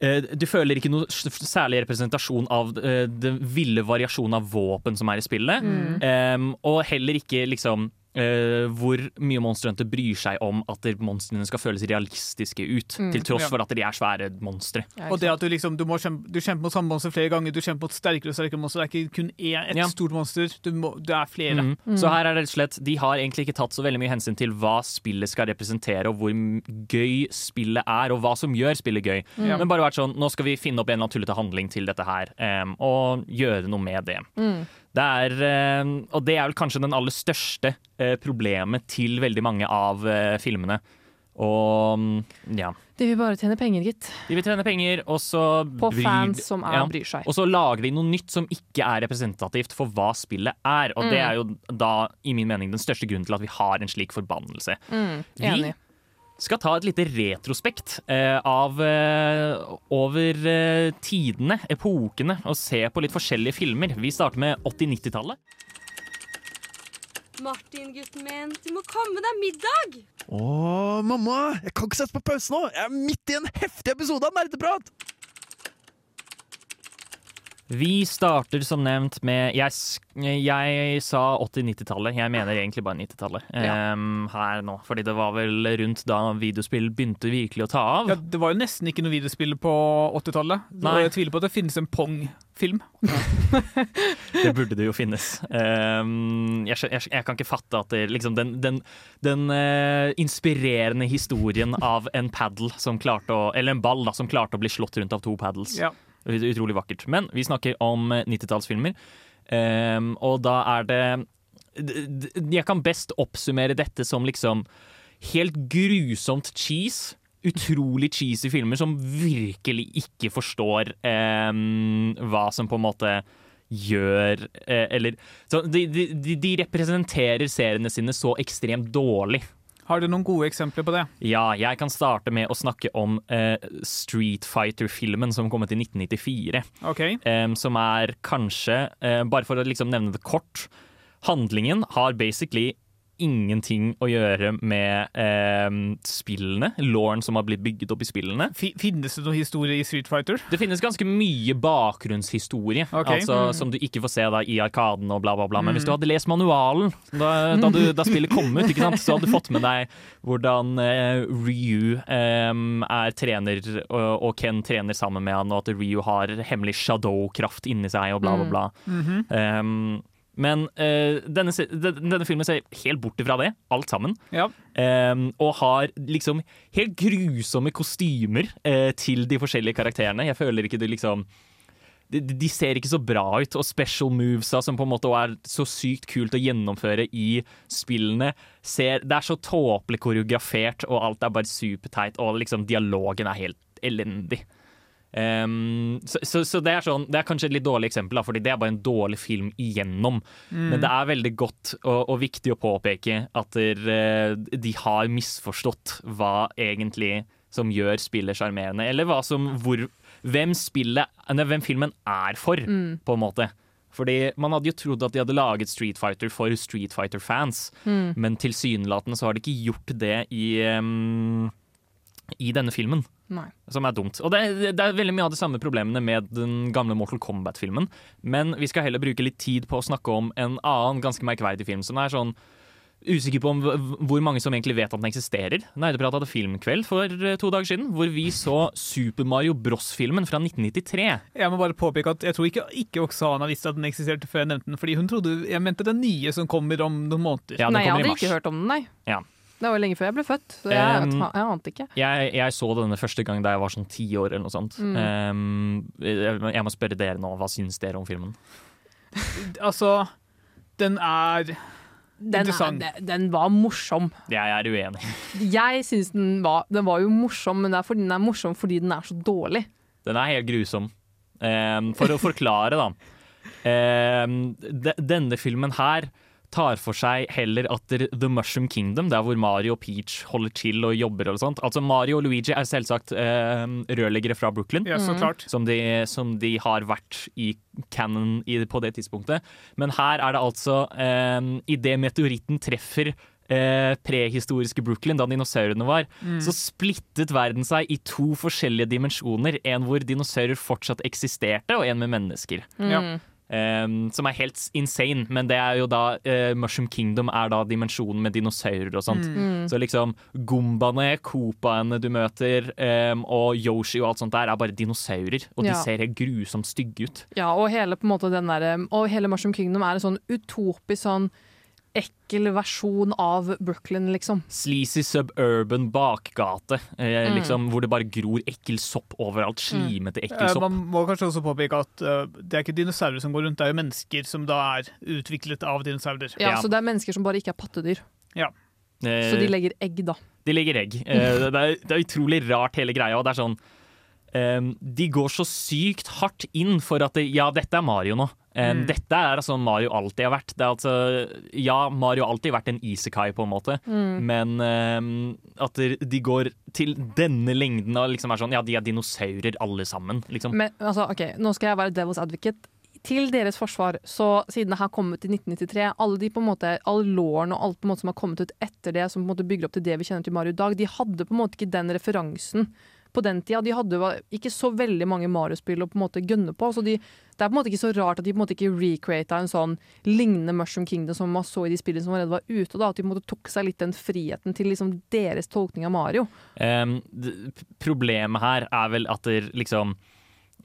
Du føler ikke noe særlig representasjon av eh, den ville variasjonen av våpen som er i spillet. Em, og heller ikke liksom eh, hvor mye Monster Hunter bryr seg om at monstrene skal føles realistiske ut. Til tross Ja. for at de er svære monstre. Ja, Og det at du liksom Du, kjempe, du kjemper mot samme monster flere ganger, du kjemper mot sterkere og sterkere monster. Det er ikke kun én, ett Ja. stort monster, du må, det er flere. Mhm. Så her er det rett og slett De har egentlig ikke tatt så veldig mye hensyn til hva spillet skal representere, og hvor gøy spillet er, og hva som gjør spillet gøy. Ja. Men bare vært sånn Nå skal vi finne opp en eller annen tullete handling til dette her, um, og gjøre noe med det. Det er, eh, og det er vel kanskje den aller største eh, problemet til veldig mange av eh, filmene. Og mm, ja. De vil bare tjene penger, gitt. De vil tjene penger, og så På bryr- fans som er, ja. bryr seg. Og så lager de noe nytt som ikke er representativt for hva spillet er. Og det er jo da, i min mening, den største grunnen til at vi har en slik forbannelse. Mm, Vi enig. Skal ta et lite retrospekt eh, av eh, over eh, tidene, epokene, og se på litt forskjellige filmer. Vi starter med 80-90-tallet. Martin, gutten min, du må komme deg middag! Å, mamma! Jeg kan ikke sette på pause nå! Jeg er midt i en heftig episode av Nerdeprat! Vi starter som nevnt med Jeg, jeg sa 80-90-tallet. Jeg mener egentlig bare 90-tallet Ja. em, her nå. Fordi det var vel rundt da videospill begynte virkelig å ta av. Ja, det var jo nesten ikke noe videospill på 80-tallet. Og Nei. jeg tviler på at det finnes en Pong-film. Det burde det jo finnes. Um, jeg, jeg, jeg kan ikke fatte at det, liksom, den, den, den uh, inspirerende historien av en paddle som klarte å Eller en ball da, som klarte å bli slått rundt av to paddles. Ja. Ut- Utrolig vakkert. Men vi snakker om eh, 90-tallsfilmer, um, og da er det Jeg kan best oppsummere dette som liksom helt grusomt cheese. utrolig cheesy filmer som virkelig ikke forstår um, hva som på en måte gjør eh, Eller de, de- de representerer seriene sine så ekstremt dårlig. Har du noen gode eksempler på det? Ja, jeg kan starte med å snakke om uh, Street Fighter-filmen som kom ut i 1994. Ok. Um, som er kanskje, uh, bare for å liksom nevne det kort Handlingen har basically ingenting å gjøre med eh, spillene, lauren som har blitt bygget opp i spillene. Fi- Finnes det noen historie i Street Fighter? Det finnes ganske mye bakgrunnshistorie Okay. altså, Mm. som du ikke får se da, i Arkaden og bla, bla, bla. Men hvis du hadde lest manualen da, da, du, da spillet kom ut, så hadde du fått med deg hvordan eh, Ryu eh, er trener, og, og Ken trener sammen med han, og at Ryu har hemmelig shadow-kraft inni seg, og bla, bla, bla. Mhm. Em, men uh, denne, denne filmen ser helt bort ifra det, alt sammen. Ja. Um, og har liksom helt grusomme kostymer uh, til de forskjellige karakterene. Jeg føler ikke det liksom de, de ser ikke så bra ut, og special movesa som på en måte er så sykt kult å gjennomføre i spillene, ser, det er så tåpelig koreografert, og alt er bare superteit, og liksom dialogen er helt elendig. Em, så, so, so, so det er sånn Det er kanskje et litt dårlig eksempel, da, fordi det er bare en dårlig film igjennom. Men det er veldig godt og, og viktig å påpeke at der, eh, de har misforstått hva egentlig som gjør spillet sjarmerende, eller hva som, hvor, hvem, spillet, nei, hvem filmen er for, på en måte. Fordi Man hadde jo trodd at de hadde laget Street Fighter for Street Fighter-fans, men tilsynelatende så har de ikke gjort det i, um, i denne filmen Nei. som er dumt. Og det, er- det er veldig mye av de samme problemene med den gamle Mortal Kombat-filmen. Men vi skal heller bruke litt tid på å snakke om en annen ganske merkverdig film som er sånn Usikker på om hvor mange som egentlig vet at den eksisterer. Nerdeprat hadde filmkveld for eh, to dager siden, hvor vi så Super Mario Bros-filmen fra 1993. Jeg må bare påpeke at jeg tror ikke, ikke Oksana visste at den eksisterte før jeg nevnte den, fordi hun trodde jeg mente den nye som kommer om noen måneder. Ja, den nei, jeg hadde ikke hørt om den, nei. Ja. Det var jo lenge før jeg ble født, så jeg, Um, jeg ante ikke. Jeg, jeg så denne første gang da jeg var sånn ti år eller noe sånt. Um, jeg, jeg må spørre dere nå, hva syns dere om filmen? Altså, den er Den, er, interessant. den- den var morsom. Jeg er uenig. Jeg syns den var Den var jo morsom, men det er fordi den er morsom fordi den er så dårlig. Den er helt grusom. Um, for å forklare, da. Ehm, de, denne filmen her tar for seg heller atter The Mushroom Kingdom, der hvor Mario og Peach holder til og jobber og sånt. Altså Mario og Luigi er selvsagt eh, rørleggere fra Brooklyn. Ja, så klart. Som de, som de har vært i canon i, på det tidspunktet. Men her er det altså eh, Idet meteoritten treffer eh, prehistoriske Brooklyn, da dinosaurene var, så splittet verden seg i to forskjellige dimensjoner. En hvor dinosaurer fortsatt eksisterte, og en med mennesker. Ja. Um, som er helt insane, men det er jo da uh, Mushroom Kingdom er da dimensjonen med dinosaurer og sånt. Så liksom Gombaene, copaene du møter, um, og Yoshi og alt sånt der, er bare dinosaurer. Og de ser helt grusomt stygge ut. Ja, og hele, på en måte, den der, og hele Mushroom Kingdom er en sånn utopisk sånn ekkel versjon av Brooklyn, liksom. Sleazy suburban bakgate, eh, liksom, hvor det bare gror ekkel sopp overalt. Slimete, ekkel Eh, sopp. Man må kanskje også påpeke at uh, det er ikke dinosaurer som går rundt, det er jo mennesker som da er utviklet av dinosaurer. Ja, Ja. Så det er mennesker som bare ikke er pattedyr. Ja. Eh, Så de legger egg, da. De legger egg. Eh, det, er, det er utrolig rart, hele greia. Og det er sånn Um, De går så sykt hardt inn for at det, ja, dette er Mario nå. Ehm, Dette er altså Mario alltid har vært. Det er altså, ja, Mario har alltid vært en isekai, på en måte, men um, at de- går til denne lengden og liksom er sånn Ja, de er dinosaurer, alle sammen. Liksom. Men altså, ok, nå skal jeg være devil's advocate. Til deres forsvar, så siden det her kom ut i 1993, alle de på en måte, all lårene og alt på en måte som har kommet ut etter det, som på en måte bygger opp til det vi kjenner til Mario i dag, de hadde på en måte ikke den referansen på den tida. De hadde jo ikke så veldig mange Mario-spill å på en måte gønne på. så de, Det er på en måte ikke så rart at de på en måte ikke recreata en sånn lignende Mushroom Kingdom som man så i de spillene som allerede var ute. da, At de på en måte tok seg litt den friheten til liksom deres tolkning av Mario. Um, problemet her er vel at det liksom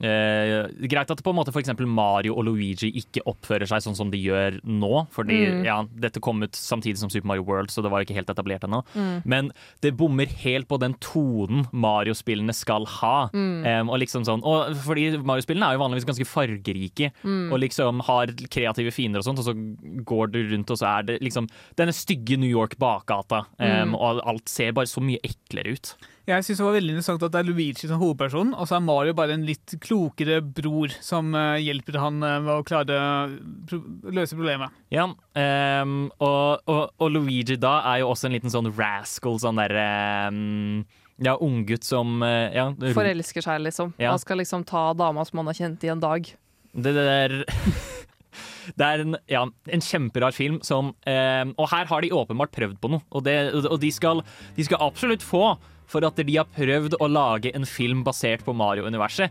eh, Greit at på en måte eksempel Mario og Luigi ikke oppfører seg sånn som de gjør nå. Fordi ja, dette kom ut samtidig som Super Mario World, så det var ikke helt etablert ennå. Men det bommer helt på den tonen Mario-spillene skal ha. Ehm, og liksom sånn, og fordi Mario-spillene er jo vanligvis ganske fargerike og liksom har kreative fiender og sånt, og så går du rundt, og så er det liksom denne stygge New York bakgata, ehm, og alt ser bare så mye eklere ut. Jeg syns det var veldig interessant at det er Luigi som hovedperson, og så er Mario bare en litt klokere bror som eh, hjelper han eh, med å klare å løse problemet. Ja, um, og, og, og Luigi da er jo også en liten sånn rascal, sånn derre um, ja, unggutt som eh, ja, Forelsker seg, liksom. Ja. Han skal liksom ta dama som han har kjent i en dag. Det der Det er en, ja, en kjemperar film som eh, Og her har de åpenbart prøvd på noe, og, det, og de, skal, de skal absolutt få for at de har prøvd å lage en film basert på Mario-universet.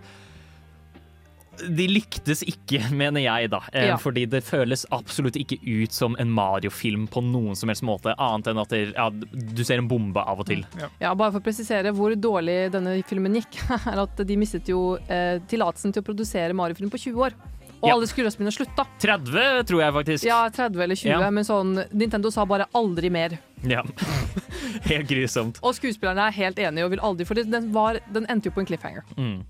De lyktes ikke, mener jeg, da. Eh, Ja. Fordi det føles absolutt ikke ut som en Mario-film på noen som helst måte, annet enn at det, ja, du ser en bombe av og til. Ja, Bare for å presisere hvor dårlig denne filmen gikk, er at de mistet jo eh, tillatelsen til å produsere Mario-film på 20 år. Og Ja. alle skuespillerne slutta. 30, tror jeg faktisk. Ja, 30 eller 20, Ja. men sånn Nintendo sa bare aldri mer. Ja. Helt grusomt. Og skuespillerne er helt enige og vil aldri For den, var, den endte jo på en cliffhanger. Mm.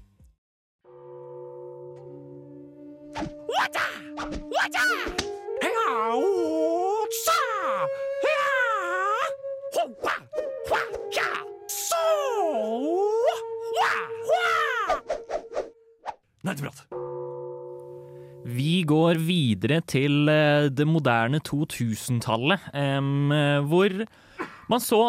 Nerdeprat. Vi går videre til eh, det moderne 2000-tallet, em, eh, hvor man så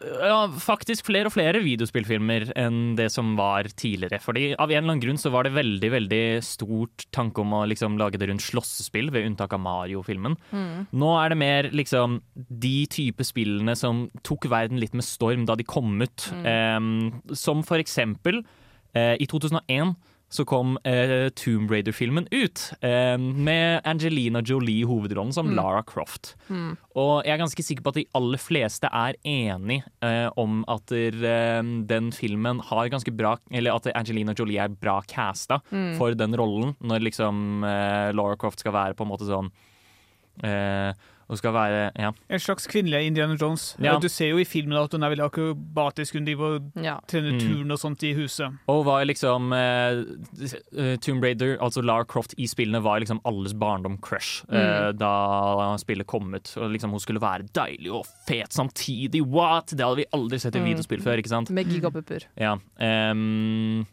eh, ja, faktisk flere og flere videospillfilmer enn det som var tidligere. Fordi Av en eller annen grunn så var det veldig veldig stort tanke om å liksom lage det rundt slåssespill, ved unntak av Mario-filmen. Nå er det mer liksom de type spillene som tok verden litt med storm da de kom ut. Em, som for eksempel uh, i 2001 så kom eh, Tomb Raider-filmen ut, eh, med Angelina Jolie i hovedrollen som Lara Croft. Og jeg er ganske sikker på at de aller fleste er enig eh, om at der, eh, den filmen har ganske bra Eller at Angelina Jolie er bra casta for den rollen, når liksom eh, Lara Croft skal være på en måte sånn eh, og skal være Ja. En slags kvinnelig Indiana Jones. Ja. Du ser jo i filmen at hun er veldig akrobatisk. Hun driver og Ja. trener Mm. turn og sånt i huset. Og var liksom eh, eh, Tomb Raider, altså Lara Croft i spillene, var liksom alles barndom-crush eh, da spillet kom ut. Og liksom Hun skulle være deilig og fet samtidig. What?! Det hadde vi aldri sett i Mm. videospill før, ikke sant? Med gigapupper. Ja. ehm,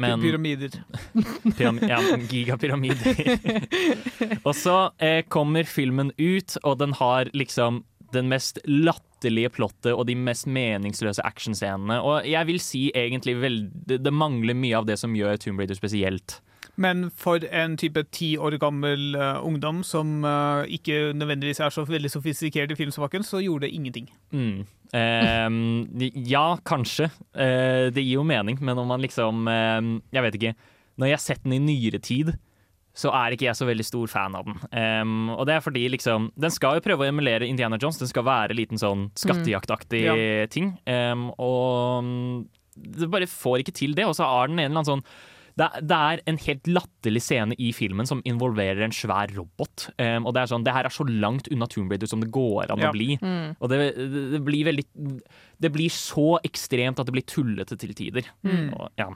men Pyramider. Pyram ja, gigapyramider. og så eh, kommer filmen ut, og den har liksom den mest latterlige plottet og de mest meningsløse actionscenene. Og jeg vil si egentlig vel, det, det mangler mye av det som gjør Tomb Raider spesielt. Men for en type ti år gammel eh, ungdom som eh, ikke nødvendigvis er så veldig sofistikert i filmsmaken, så gjorde det ingenting. Mm. Ehm, ja, kanskje. Eh, det gir jo mening, men om man liksom ehm, Jeg vet ikke. Når jeg har sett den i nyere tid, så er ikke jeg så veldig stor fan av den. Um, og det er fordi liksom Den skal jo prøve å emulere Indiana Jones. Den skal være liten sånn skattejaktaktig Ja. ting. Um, og mm, det bare får ikke til det. Og så har den en eller annen sånn det, det er en helt latterlig scene i filmen som involverer en svær robot. Um, og det er sånn, det her er så langt unna Tomb Raider som det går an Ja. å bli. Mm. Og det, det, det blir veldig Det blir så ekstremt at det blir tullete til tider. Mm. Og, ja.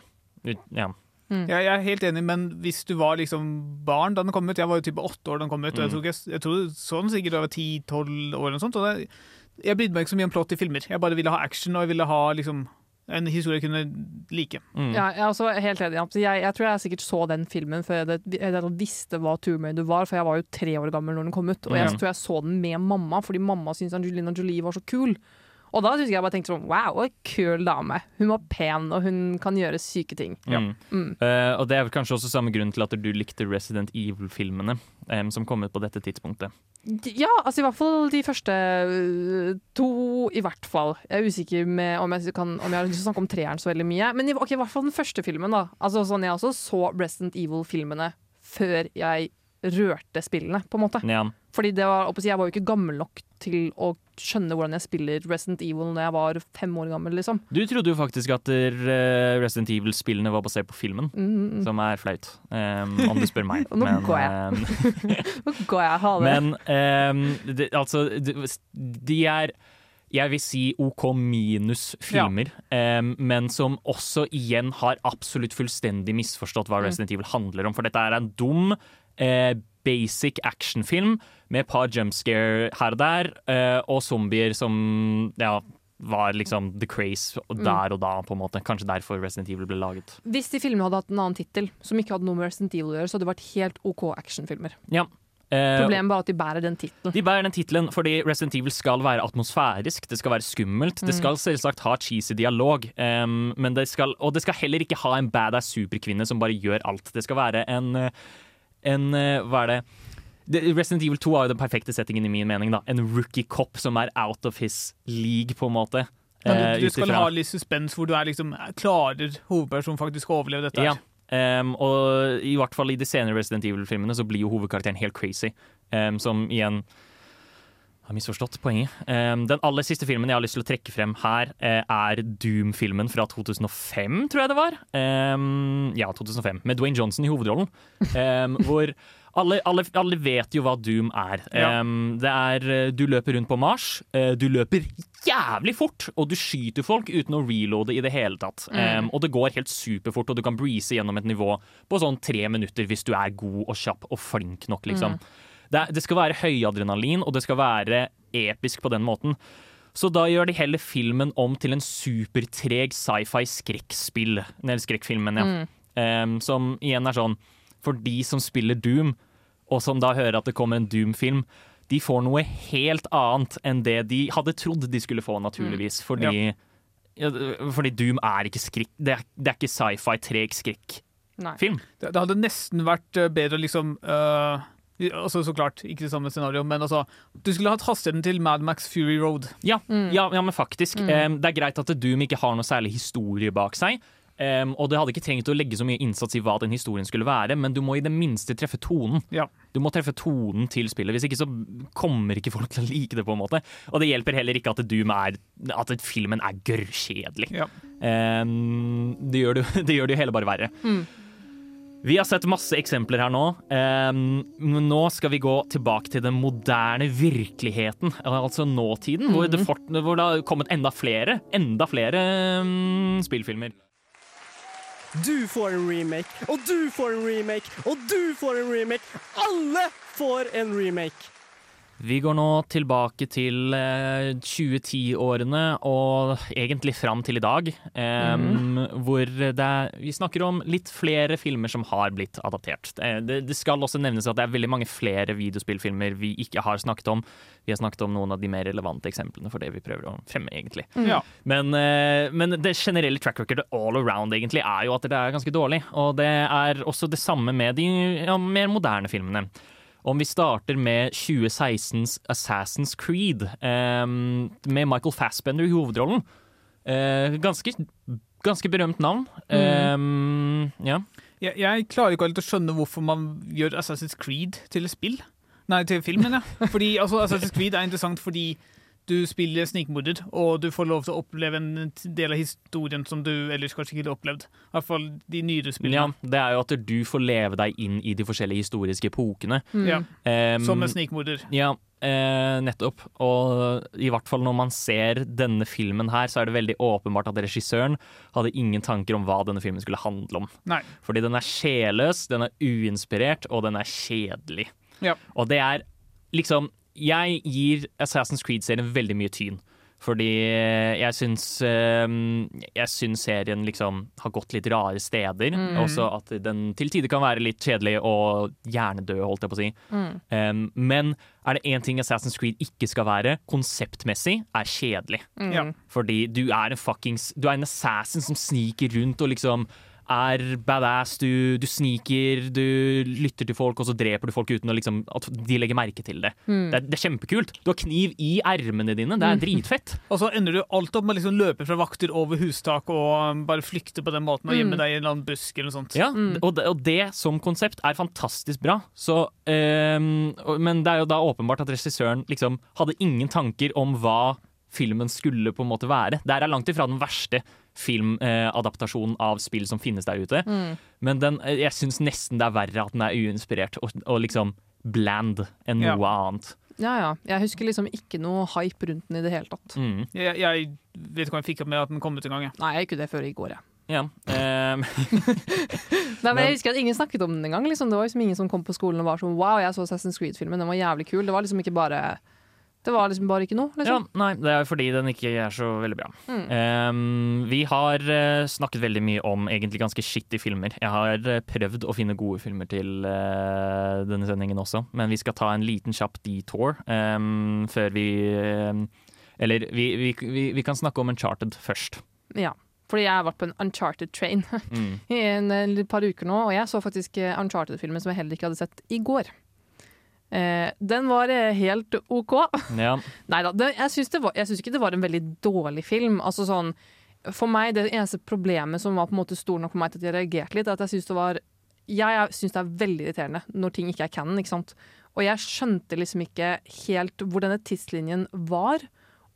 Ja. Jeg, jeg er helt enig, men hvis du var liksom barn da den kom ut Jeg var jo type åtte år da den kom ut, og jeg Mm. tror, jeg, jeg tror sånn sikkert da jeg var ti-tolv år. og sånt, og det, Jeg brydde meg ikke så mye om plott i filmer. Jeg bare ville ha action, og jeg ville ha liksom en historie jeg kunne like. Mm. Ja, jeg er også helt enig. Jeg, jeg tror jeg sikkert så den filmen før jeg, det- jeg visste hva Tomb Raider var, for jeg var jo tre år gammel når den kom ut. Og jeg Mhm. tror jeg så den med mamma, fordi mamma syntes Angelina Jolie var så kul. Og da husker jeg bare tenkte sånn wow, en kul dame. Hun var pen, og hun kan gjøre syke ting. Mm. Mm. Uh, og det er vel kanskje også samme grunn til at du likte Resident Evil-filmene um, som kom ut på dette tidspunktet. Ja, altså i hvert fall de første øh, to, i hvert fall. Jeg er usikker med om jeg, kan, om jeg har lyst til å snakke om treeren så veldig mye. Men i, okay, i hvert fall den første filmen, da. Altså sånn Jeg også så Resident Evil-filmene før jeg rørte spillene, på en måte. Ja. Fordi det var, jeg var jo ikke gammel nok til å skjønne hvordan jeg spiller Resident Evil når jeg var fem år gammel, liksom. Du trodde jo faktisk at eh, Resident Evil-spillene var basert på filmen, Mm, som er flaut, Um, om du spør meg. Nå går jeg. Nå går jeg ha det. Men um, det, altså, de, er jeg vil si OK minus filmer, ehm, men som også igjen har absolutt fullstendig misforstått hva Mm. Resident Evil handler om. For dette er en dum, eh, basic actionfilm med et par jumpscare her og der, eh, og zombier som ja, var liksom the craze Mm. der og da, på en måte. Kanskje derfor Resident Evil ble laget. Hvis de filmene hadde hatt en annen tittel, som ikke hadde noe med Resident Evil å gjøre, så hadde det vært helt OK actionfilmer. Ja. Eh, Problemet bare at de bærer den tittelen. De bærer den tittelen fordi Resident Evil skal være atmosfærisk, det skal være skummelt. Det Mm. skal selvsagt ha cheesy dialog, um, men det skal, og det skal heller ikke ha en badass superkvinne som bare gjør alt. Det skal være en, eh, en eh, Hva er det? Resident Evil 2 er jo den perfekte settingen i min mening. da En rookie cop som er out of his league, på en måte. Ja, eh, du, du skal ha litt suspens hvor du er liksom klarer hovedpersonen faktisk å overleve dette. Ja. Um, og i hvert fall i de senere Resident Evil-filmene så blir jo hovedkarakteren helt crazy. Um, som igjen har misforstått poenget. Den aller siste filmen jeg har lyst til å trekke frem her, eh, er Doom-filmen fra 2005, tror jeg det var. Ja, 2005, Med Dwayne Johnson i hovedrollen. Hvor alle, alle, alle vet jo hva Doom er. Ja. Det er eh, Du løper rundt på Mars. eh, Du løper jævlig fort, og du skyter folk uten å reloade i det hele tatt. Mm. og det går helt superfort, og du kan breeze gjennom et nivå på sånn tre minutter hvis du er god og kjapp og flink nok, liksom. Det, er- det skal være høyadrenalin, og det skal være episk på den måten. Så da gjør de heller filmen om til en supertreg sci-fi skrekkspill. Eller skrekkfilmen, ja. Em, som igjen er sånn For de som spiller Doom, og som da hører at det kommer en Doom-film, de får noe helt annet enn det de hadde trodd de skulle få, naturligvis. Fordi, ja, fordi Doom er ikke skrekk Det er, det er ikke sci-fi, treg skrekkfilm. Det, det hadde nesten vært eh, bedre liksom øh, altså Så klart, ikke det samme scenario, men altså Du skulle hatt hastigheten til Mad Max Fury Road. Ja, ja, ja men faktisk. Em, det er greit at Doom ikke har noe særlig historie bak seg. Um, og det hadde ikke trengt å legge så mye innsats i hva den historien skulle være, men du må i det minste treffe tonen. Ja. Du må treffe tonen til spillet, hvis ikke så kommer ikke folk til å like det. på en måte Og det hjelper heller ikke at Doom er At filmen er gørrkjedelig. Ja. Um, det, gjør det, det gjør det jo hele bare verre. Vi har sett masse eksempler her nå. Men nå skal vi gå tilbake til den moderne virkeligheten, altså nåtiden, hvor, det fort, hvor det har kommet enda flere, enda flere em, spillfilmer. Du får en remake, og du får en remake, og du får en remake. Alle får en remake. Vi går nå tilbake til eh, 2010-årene og egentlig fram til i dag. em, Hvor det vi snakker om litt flere filmer som har blitt adaptert. Eh, Det, det skal også nevnes at det er veldig mange flere videospillfilmer vi ikke har snakket om. Vi har snakket om noen av de mer relevante eksemplene for det vi prøver å fremme, egentlig. Ja. Men, eh, men det generelle track record all around egentlig er jo at det er ganske dårlig. Og det er også det samme med de ja, mer moderne filmene. Om vi starter med 2016s Assassin's Creed, eh, med Michael Fassbender i hovedrollen. Eh, ganske, ganske berømt navn. Eh, ja. Jeg, jeg klarer ikke helt å skjønne hvorfor man gjør Assassin's Creed til spill. Nei, til filmen, ja. Fordi altså, Assassin's Creed er interessant fordi du spiller snikmorder, og du får lov til å oppleve en del av historien som du ellers kanskje ikke ville opplevd. I hvert fall de nyere spillene. ja, det er jo at du får leve deg inn i de forskjellige historiske epokene. Ja. Um, Som en snikmorder. Ja, eh, nettopp. Og i hvert fall når man ser denne filmen her, så er det veldig åpenbart at regissøren hadde ingen tanker om hva denne filmen skulle handle om. Nei. Fordi den er sjelløs, den er uinspirert, og den er kjedelig. Ja. Og det er liksom Jeg gir Assassin's Creed-serien veldig mye tyn. Fordi jeg syns eh, Jeg syns serien liksom har gått litt rare steder. Også at den til tider kan være litt kjedelig og hjernedød, holdt jeg på å si. Um, men er det én ting Assassin's Creed ikke skal være, konseptmessig, er kjedelig. Mm. Fordi du er en fuckings Du er en assassin som sniker rundt og liksom er badass, du, du sniker, du lytter til folk, og så dreper du folk uten liksom, at de legger merke til det. Det, er, det er kjempekult. Du har kniv i ermene dine. Det er dritfett. Og så ender du alt opp med å liksom løpe fra vakter over hustak og um, bare flykte på den måten og gjemme deg i en eller annen busk eller noe sånt. Ja, og, det, og det som konsept er fantastisk bra. Så, ehm, men det er jo da åpenbart at regissøren liksom hadde ingen tanker om hva filmen skulle på en måte være. Det er langt ifra den verste filmadaptasjonen av spill som finnes der ute. Men den, eh, jeg syns nesten det er verre at den er uinspirert og, og liksom bland enn Ja. noe annet. Ja, ja. Jeg husker liksom ikke noe hype rundt den i det hele tatt. Mm. Jeg, jeg vet ikke hva jeg fikk opp med at den kom ut en gang. jeg. Nei, jeg gjorde det før i går, jeg. Ja. ehm, Nei, men jeg husker at ingen snakket om den engang. Liksom. Det var liksom ingen som kom på skolen og var sånn Wow, jeg så Assassin's Creed-filmen, den var jævlig kul. Det var liksom ikke bare Det var liksom bare ikke noe. Ja, Liksom. nei, det er fordi den ikke er så veldig bra. Mm. Um, vi har eh, snakket veldig mye om egentlig ganske shitty filmer. Jeg har eh, prøvd å finne gode filmer til uh, denne sendingen også, men vi skal ta en liten kjapp detour um, før vi um, Eller vi, vi, vi, vi kan snakke om Uncharted først. Ja. Fordi jeg har vært på en Uncharted train Mm. i en, et par uker nå, og jeg så faktisk Uncharted-filmen som jeg heller ikke hadde sett i går. Eh, den var eh, helt OK. Ja. Nei da, jeg syns jeg syns ikke det var en veldig dårlig film. Altså sånn, for meg, Det eneste problemet som var på en måte stor nok for meg til at jeg reagerte litt, er at jeg syns det var Jeg syns det er veldig irriterende når ting ikke er canon. ikke sant? Og jeg skjønte liksom ikke helt hvor denne tidslinjen var.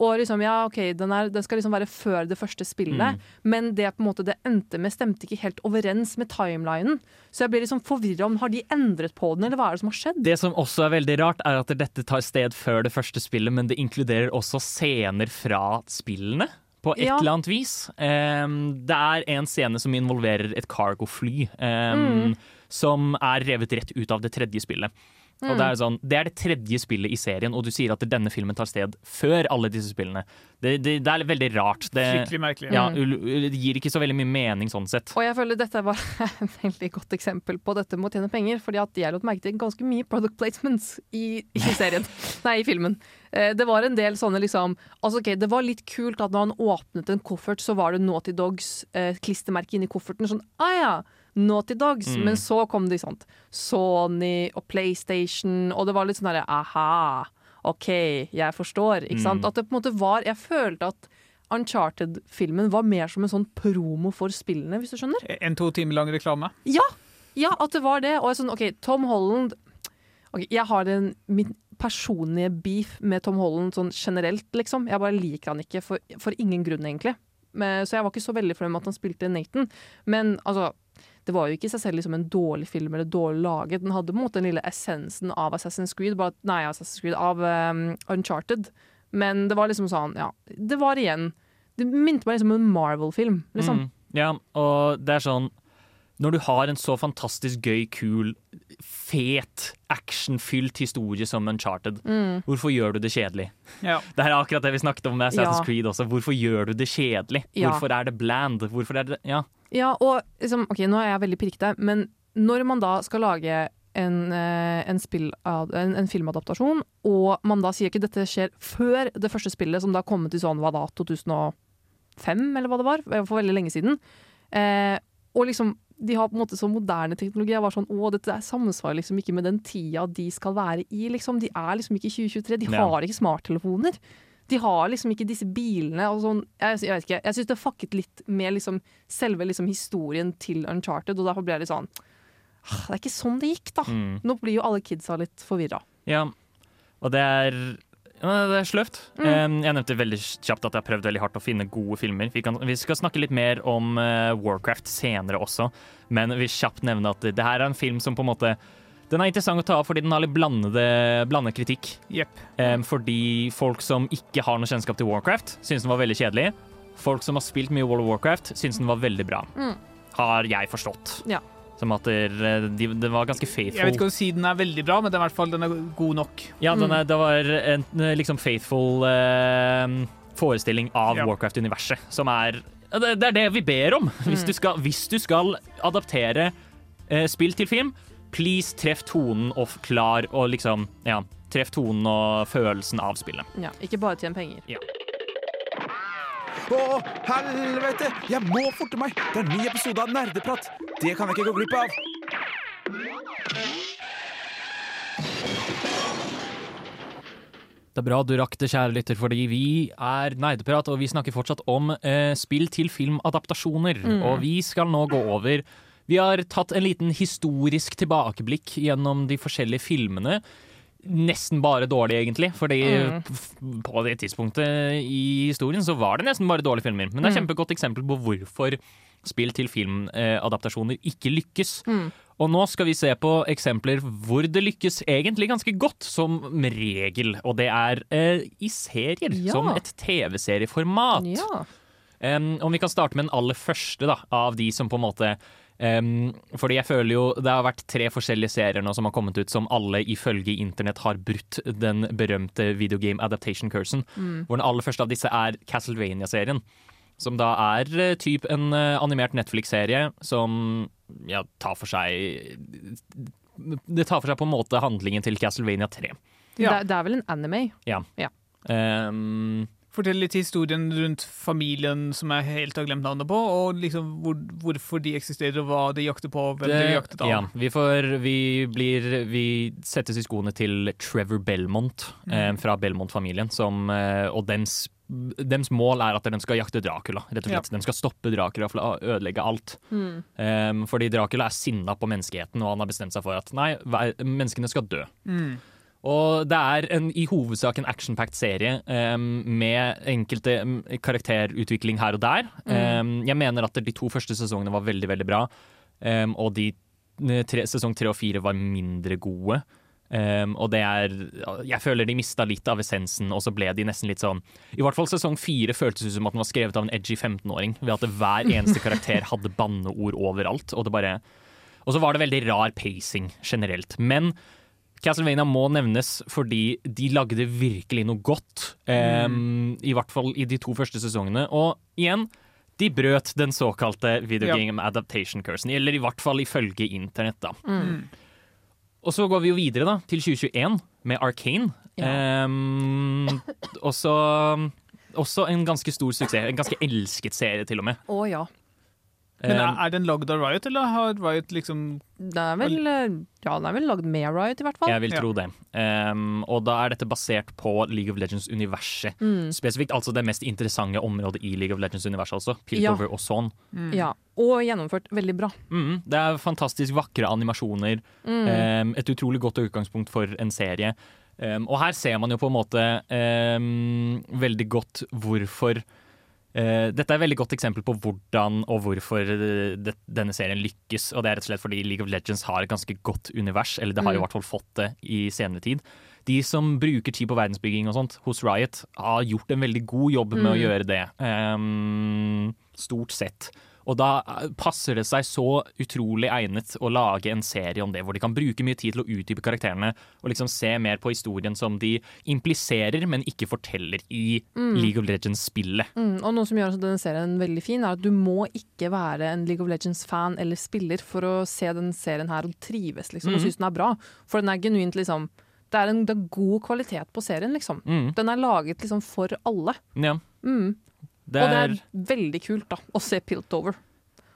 Og liksom, ja, ok, den, er, den skal liksom være før det første spillet, Mm. men det på en måte det endte med, stemte ikke helt overens med timelinen. Så jeg blir liksom forvirra om har de endret på den, eller hva er det som har skjedd? Det som også er veldig rart, er at dette tar sted før det første spillet, men det inkluderer også scener fra spillene. På et Ja. eller annet vis. Um, det er en scene som involverer et cargo-fly, Um, Mm. Som er revet rett ut av det tredje spillet. Og Mm. det, er sånn, det er det tredje spillet i serien, og du sier at denne filmen tar sted før alle disse spillene. Det, det, det er veldig rart. Det, merkelig. ja, Mm. det gir ikke så veldig mye mening sånn sett. Og jeg føler dette var et veldig godt eksempel på dette med å tjene penger, fordi at jeg lot merke til ganske mye product placements i, i serien, nei, i filmen. Eh, Det var en del sånne liksom Altså okay, Det var litt kult at når han åpnet en koffert, så var det Naughty Dogs eh, klistremerke inni kofferten. Sånn, ah ja, Naughty Dogs. Mm. Men så kom de sånt Sony og PlayStation, og det var litt sånn herre aha, OK, jeg forstår. Ikke sant? Mm. At det på en måte var Jeg følte at Uncharted-filmen var mer som en sånn promo for spillene, hvis du skjønner? En to timer lang reklame. Ja, ja at det var det. Og sånn, ok, Tom Holland okay, Jeg har en, min personlige beef med Tom Holland sånn generelt, liksom. Jeg bare liker han ikke for, for ingen grunn, egentlig. Men, så jeg var ikke så veldig fornøyd med at han spilte Nathan. Men altså, det var jo ikke i seg selv liksom en dårlig film eller dårlig laget. Den hadde på en måte den lille essensen av Assassin's Creed, bare, nei, Assassin's Creed, av um, Uncharted. Men det var liksom sånn, ja Det var igjen Det minte meg liksom om en Marvel-film, liksom. Mm. Ja, og det er sånn Når du har en så fantastisk gøy, kul, fet, actionfylt historie som Uncharted, Mm. hvorfor gjør du det kjedelig? Ja. Det er akkurat det vi snakket om med Assassin's Ja. Creed også. Hvorfor gjør du det kjedelig? Ja. Hvorfor er det bland? Hvorfor er det Ja. Ja, og liksom, ok, nå er jeg veldig pirkete, men når man da skal lage en, eh, en, en, en filmadaptasjon, og man da sier ikke dette skjer før det første spillet, som da kom til i sånn, hva da, 2005, eller hva det var, for veldig lenge siden, eh, og liksom, de har på en måte så moderne teknologi, jeg var sånn, å, dette samsvarer liksom ikke med den tida de skal være i, liksom, de er liksom ikke i 2023, de Ja. har ikke smarttelefoner. De har liksom ikke disse bilene og sånn. Jeg, jeg vet ikke, jeg syns det fucket litt med liksom selve liksom historien til Uncharted, og derfor ble jeg litt sånn «Ah, Det er ikke sånn det gikk, da. Mm. Nå blir jo alle kidsa litt forvirra. ja. Og det er det er sløvt. Mm. Jeg nevnte veldig kjapt at jeg har prøvd veldig hardt å finne gode filmer. Vi, kan, vi skal snakke litt mer om eh, Warcraft senere også, men vi kjapt nevne at det her er en film som på en måte Den er interessant å ta av fordi den har litt blandede, blandet kritikk. Yep. Um, fordi folk som ikke har noe kjennskap til Warcraft, syns den var veldig kjedelig. Folk som har spilt mye World of Warcraft, syns den var veldig bra. Mm. Har jeg forstått. Ja. Som at det, de, de var ganske faithful. Jeg vet ikke om si den er veldig bra, men den er, i hvert fall, den er god nok. Ja, den Mm. er, det var en liksom faithful uh, forestilling av Ja. Warcraft-universet, som er det, det er det vi ber om. Hvis, Mm. du, skal, hvis du skal adaptere eh, spill til film, please treff tonen og klar og liksom Ja, treff tonen og følelsen av spillet. Ja, ikke bare tjene penger. Å, helvete! Jeg må forte meg! Det er en ny episode av Nerdeprat. Det kan jeg ikke gå glipp av. Det er bra du rakk det, kjære lytter, fordi vi er Nerdeprat, og vi snakker fortsatt om eh, spill til filmadaptasjoner. Mm. Og vi skal nå gå over Vi har tatt en liten historisk tilbakeblikk gjennom de forskjellige filmene. Nesten bare dårlig, egentlig, fordi Mm. på det tidspunktet i historien så var det nesten bare dårlige filmer. Men det er et Mm. kjempegodt eksempel på hvorfor spill til filmadaptasjoner ikke lykkes. Mm. Og nå skal vi se på eksempler hvor det lykkes egentlig ganske godt, som regel. Og det er eh, i serier, Ja. som et TV-serieformat. Ja. Um, om vi kan starte med den aller første da, av de som på en måte Um, fordi jeg føler jo Det har vært tre forskjellige serier nå som har kommet ut som alle ifølge internett har brutt den berømte videogame adaptation cursen. Mm. Hvor den aller første av disse er Castlevania-serien. Som da er eh, typ en eh, animert Netflix-serie som ja, tar for seg Det tar for seg på en måte handlingen til Castlevania 3. Det, er- det er vel en anime? Ja. Ja. Um, Fortell litt historien rundt familien som jeg helt har glemt navnet på, og liksom hvor, hvorfor de eksisterer, og hva de jakter på, hvem de blir jaktet av. Ja, vi, får, vi, blir, vi settes i skoene til Trevor Belmont eh, fra Belmont-familien. som, eh, Og dems, dems mål er at den skal jakte Dracula. rett og slett. Den skal stoppe Dracula fra å ødelegge alt. Mm. Eh, fordi Dracula er sinna på menneskeheten, og han har bestemt seg for at nei, menneskene skal dø. Mm. Og det er en, i hovedsak en action-packed serie um, med enkelte karakterutvikling her og der. Um, jeg mener at de to første sesongene var veldig, veldig bra, um, og de tre, sesong tre og fire var mindre gode. Og det er Jeg føler de mista litt av essensen, og så ble de nesten litt sånn I hvert fall sesong fire føltes ut som at den var skrevet av en edgy 15-åring, ved at hver eneste karakter hadde banneord overalt, og det bare Og så var det veldig rar pacing generelt. Men Castlevania må nevnes fordi de lagde virkelig noe godt. em, I hvert fall i de to første sesongene. Og igjen, de brøt den såkalte video Ja. game adaptation cursen. Eller i hvert fall ifølge internett, da. Mm. Og så går vi jo videre da, til 2021 med Arcane. Ja. Um, også, også en ganske stor suksess. En ganske elsket serie, til og med. Å ja. Men er, er den lagd av Riot, eller har Riot liksom Det er vel, eh, ja, den er vel lagd med Riot, i hvert fall. Jeg vil Ja. tro det. Um, og da er dette basert på League of Legends-universet. Mm. Spesifikt altså det mest interessante området i League of Legends-universet, altså. Piltover og sånn. Ja, Og gjennomført veldig bra. Mm, det er fantastisk vakre animasjoner. Mm. em, et utrolig godt utgangspunkt for en serie. Um, og her ser man jo på en måte veldig godt hvorfor eh, dette er et veldig godt eksempel på hvordan og hvorfor eh, det, denne serien lykkes. Og det er rett og slett fordi League of Legends har et ganske godt univers, eller det har mm. i hvert fall fått det i senere tid. De som bruker tid på verdensbygging og sånt hos Riot, har gjort en veldig god jobb med å Mm. gjøre det. Um, stort sett. Og da eh, passer det seg så utrolig egnet å lage en serie om det, hvor de kan bruke mye tid til å utdype karakterene og liksom se mer på historien som de impliserer, men ikke forteller i League of Legends-spillet. Mm, og noe som gjør denne serien veldig fin, er at du må ikke være en League of Legends-fan eller spiller for å se den serien her og trives liksom, og Mhm. synes den er bra. For den er genuint liksom Det er en det er god kvalitet på serien, liksom. Mm, Den er laget liksom for alle. ja. Mm. Det og det er, er veldig kult da, å se Piltover.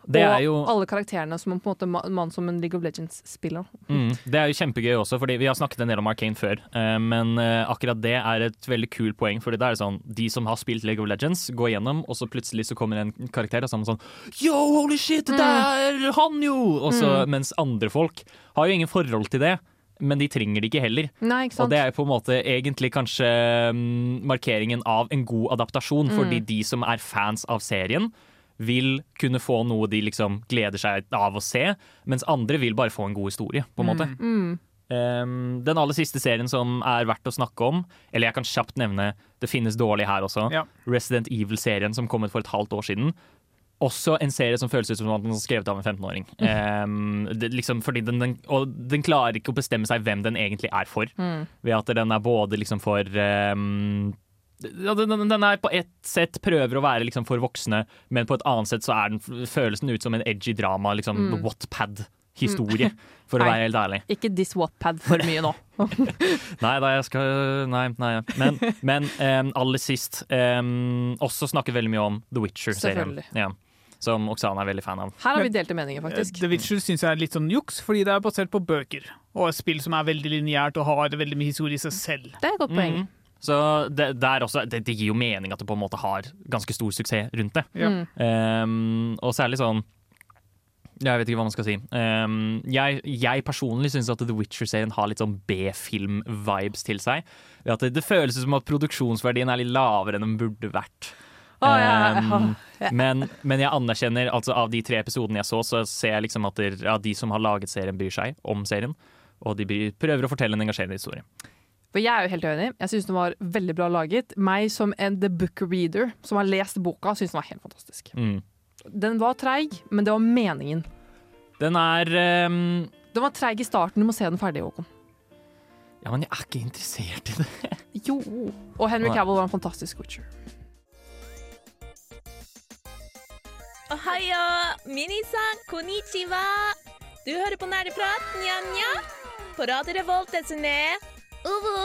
det og er jo alle karakterene som på en måte mann man som en League of Legends-spiller. Mm, det er jo kjempegøy også, fordi vi har snakket en del om Arcane før. eh, men eh, akkurat det er et veldig kult poeng, fordi det er sånn de som har spilt League of Legends, går gjennom, og så plutselig så kommer en karakter og så er man sånn Yo, holy shit, det er han jo! Også, mm. Mens andre folk har jo ingen forhold til det. Men de trenger det ikke heller. Nei, ikke Og det er på en måte egentlig kanskje mm, markeringen av en god adaptasjon, fordi de som er fans av serien, vil kunne få noe de liksom gleder seg av å se, mens andre vil bare få en god historie, på en måte. Mm. Um, den aller siste serien som er verdt å snakke om, eller jeg kan kjapt nevne, det finnes dårlig her også, Ja. Resident Evil-serien som kom ut for et halvt år siden. Også en serie som føles ut som den er skrevet av en 15-åring. Um, liksom, fordi den, den, og den klarer ikke å bestemme seg hvem den egentlig er for. Mm. Ved at den er både liksom for um, den, den- er på ett sett prøver å være liksom for voksne, men på et annet sett så den, føles den ut som en edgy drama, liksom Mm. Wattpad-historie, for å Nei. være helt ærlig. Ikke diss Wattpad for mye nå. Nei da, jeg skal Nei, nei. Men, men um, aller sist um, også snakket veldig mye om The Witcher-serien. Ja, som Oksana er veldig fan av. Her har vi delte meninger, faktisk. The Witcher syns jeg er litt sånn juks, fordi det er basert på bøker. Og et spill som er veldig lineært og har veldig mye historie i seg selv. Det er et godt poeng. Mm. Så det, det, er også, det, det gir jo mening at det på en måte har ganske stor suksess rundt det. Ja. Mm. Em, og særlig sånn Jeg vet ikke hva man skal si. Um, jeg, jeg personlig syns at The Witcher-serien har litt sånn B-film-vibes til seg. At det, det føles som at produksjonsverdien er litt lavere enn den burde vært. Å, ja, Um, men, men jeg anerkjenner, altså av de tre episodene jeg så, så ser jeg liksom at der, ja, de som har laget serien, bryr seg om serien. Og de bryr, prøver å fortelle en engasjerende historie. For jeg er jo helt enig. Jeg syns den var veldig bra laget. Meg som en The Book Reader, som har lest boka, syns den var helt fantastisk. Mm. Den var treig, men det var meningen. Den er um... Den var treig i starten, du må se den ferdig, Håkon. Ja, men jeg er ikke interessert i det. Jo. Og Henry Cavill var en fantastisk Witcher. Ohio, minisan, konnichiwa. Du hører på Nerdeprat, nja-nja. På Radio Revolt, SNE. Uvu.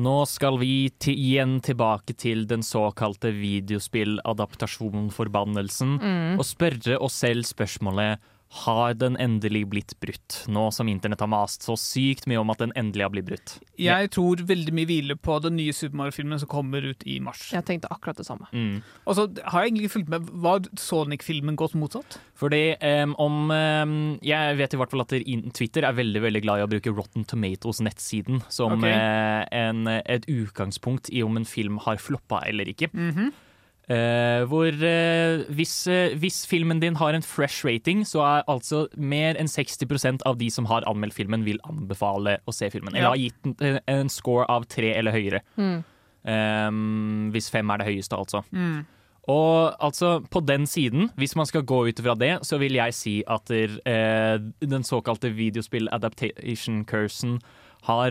Nå skal vi til, igjen tilbake til den såkalte videospilladaptasjonforbannelsen Mm. og spørre oss selv spørsmålet har den endelig blitt brutt, nå som internett har mast så sykt mye om at den endelig har blitt brutt. Jeg tror veldig mye hviler på den nye Super Mario-filmen som kommer ut i mars. Jeg tenkte akkurat det samme. Mm. Og så har jeg egentlig fulgt med. Var Sonic-filmen gått motsatt? Fordi um, om um, Jeg vet i hvert fall at Twitter er veldig veldig glad i å bruke Rotten Tomatoes-nettsiden som okay. eh, en, et utgangspunkt i om en film har floppa eller ikke. Mhm. Eh, hvor uh, hvis, uh, hvis filmen din har en fresh rating, så er altså mer enn 60% av de som har anmeldt filmen, vil anbefale å se filmen. Eller Ja. har gitt en, en score av tre eller høyere. Mm. Um, hvis fem er det høyeste, altså. Mm. Og altså, på den siden, hvis man skal gå ut fra det, så vil jeg si at der, den såkalte videospill adaptation cursen har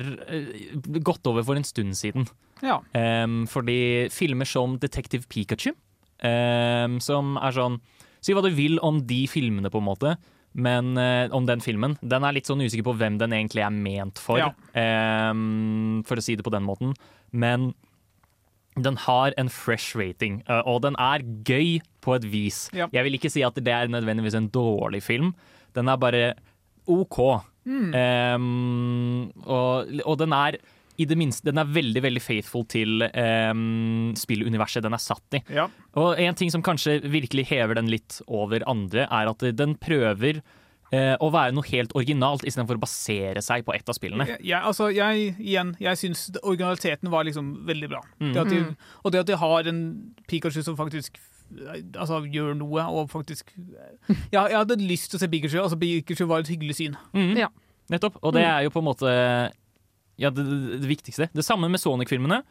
gått over for en stund siden. Ja. Um, fordi filmer som Detective Pikachu, um, som er sånn Si hva du vil om de filmene, på en måte, men uh, om den filmen. Den er litt sånn usikker på hvem den egentlig er ment for, Ja. um, for å si det på den måten. Men den har en fresh rating, eh, og den er gøy på et vis. Ja. Jeg vil ikke si at det er nødvendigvis en dårlig film. Den er bare OK. Mm. Um, og, og den er i det minste, den er veldig veldig faithful til um, spilluniverset den er satt i. Ja. Og en ting som kanskje virkelig hever den litt over andre, er at den prøver eh, å være noe helt originalt istedenfor å basere seg på ett av spillene. Jeg, jeg- altså, jeg, igjen, jeg syns originaliteten var liksom veldig bra. Mm. Det at de, Mm. og det at de har en Pikachu som faktisk altså, gjør noe, og faktisk ja, Jeg hadde lyst til å se Pikachu. Altså, Pikachu var et hyggelig syn. Mm. Ja. Nettopp. Og det er jo på en måte ja, det, det, det viktigste. Det samme med Sonic-filmene.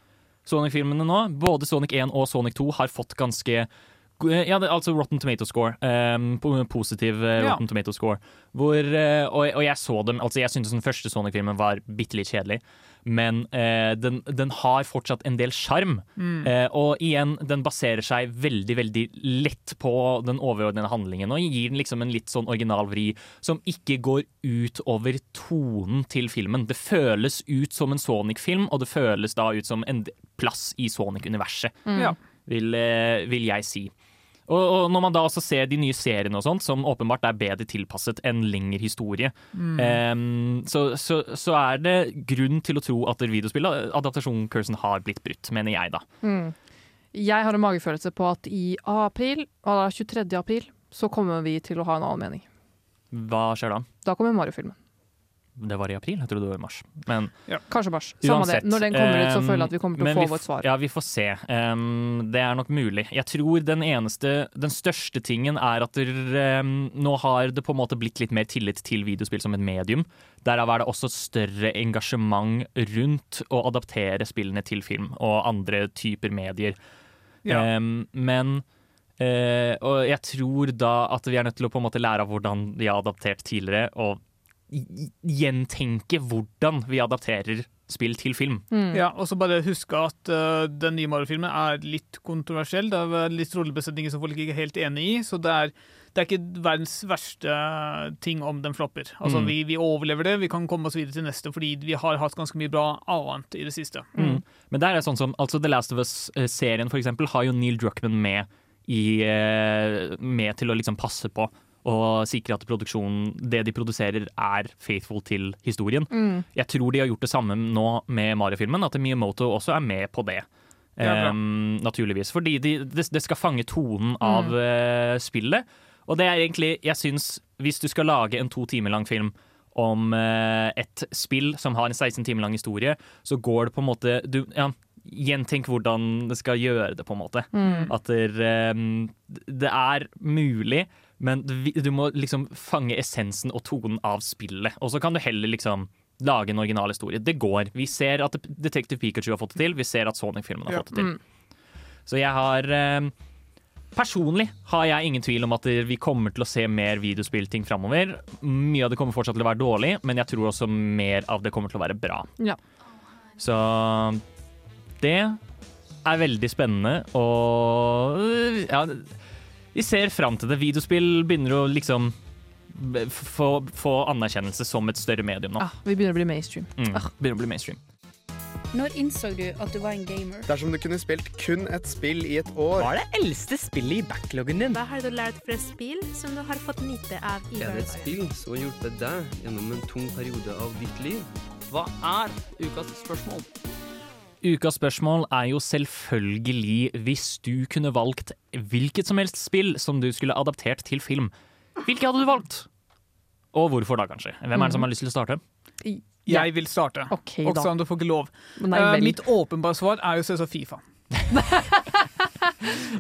Sonic-filmene nå, både Sonic 1 og Sonic 2 har fått ganske ja, det, altså Rotten Tomato Score. Um, po- positiv Rotten Ja. Tomato Score. Hvor, eh, og, og jeg så dem Altså Jeg syntes den første Sonic-filmen var bitte litt kjedelig, men eh, den, den har fortsatt en del sjarm. Mm. Eh, og igjen, den baserer seg veldig veldig lett på den overordnede handlingen og gir den liksom en litt sånn original vri som ikke går ut over tonen til filmen. Det føles ut som en Sonic-film, og det føles da ut som en plass i Sonic-universet, Mm. Vil, eh, vil jeg si. Og, og når man da også ser de nye seriene og sånt, som åpenbart er bedre tilpasset en lengre historie, Mm. um, så, så, så er det grunn til å tro at videospilladaptasjonen adaptasjonkursen, har blitt brutt, mener jeg da. Mm. Jeg har en magefølelse på at i april, eller 23. april, så kommer vi til å ha en annen mening. Hva skjer da? Da kommer Mario-filmen. Det var i april, jeg trodde det var i mars. Men Kanskje mars. Samme det. Når den kommer ut, så føler jeg at vi kommer til å få vi vårt svar. Ja, vi får se. Um, det er nok mulig. Jeg tror den eneste, den største tingen er at der, um, nå har det på en måte blitt litt mer tillit til videospill som et medium. Derav er det også større engasjement rundt å adaptere spillene til film og andre typer medier. Ja. Um, men Uh, Og jeg tror da at vi er nødt til å på en måte lære av hvordan vi har adaptert tidligere, og gjentenke hvordan vi adapterer spill til film. Mm. Ja, og så bare huske at uh, den nye Mario-filmen er litt kontroversiell. Det er litt rollebesetninger som folk ikke er helt enig i, så det er, det er ikke verdens verste ting om den flopper. Altså, Mm. vi, vi overlever det, vi kan komme oss videre til neste, fordi vi har hatt ganske mye bra annet i det siste. Mm. Men der er sånn som, altså The Last of Us-serien for eksempel, har jo Neil Druckmann med, i, eh, med til å liksom passe på og sikre at produksjonen, det de produserer, er faithful til historien. Mm. Jeg tror de har gjort det samme nå med Mario-filmen, at Miyamoto også er med på det. Ja, bra. Naturligvis. Fordi de, det, det skal fange tonen av eh, spillet. Og det er egentlig, jeg syns, hvis du skal lage en to timer lang film om uh, et spill som har en 16 timer lang historie, så går det på en måte du, ja, Gjentenk hvordan det skal gjøre det, på en måte. Mm. At det, um, det er mulig, men du må liksom fange essensen og tonen av spillet. Og så kan du heller liksom lage en original historie. Det går. Vi ser at Detective Pikachu har fått det til, vi ser at Sonic-filmen har Ja. fått det til. Mm. Så jeg har eh, Personlig har jeg ingen tvil om at vi kommer til å se mer videospillting framover. Mye av det kommer fortsatt til å være dårlig, men jeg tror også mer av det kommer til å være bra. Ja. Så det er veldig spennende, og ja, vi ser fram til det. Videospill begynner å liksom få, få anerkjennelse som et større medium nå. Ah, vi begynner å bli mainstream. Mm, Ah. begynner å bli mainstream. Når innså du at du var en gamer? Dersom du kunne spilt kun et spill i et år Hva er det eldste spillet i backloggen din? Hva har du lært fra spill som du har fått nyte av i Er det et spill som har hjulpet deg gjennom en tung periode av ditt liv? Hva er ukas spørsmål? Ukas spørsmål er jo selvfølgelig hvis du kunne valgt hvilket som helst spill som du skulle adaptert til film. Hvilke hadde du valgt? Og hvorfor da, kanskje? Hvem er det som har lyst til å starte? Jeg vil starte. okay, også om du får ikke lov. Nei, uh, mitt åpenbare svar er jo selvsagt Fifa.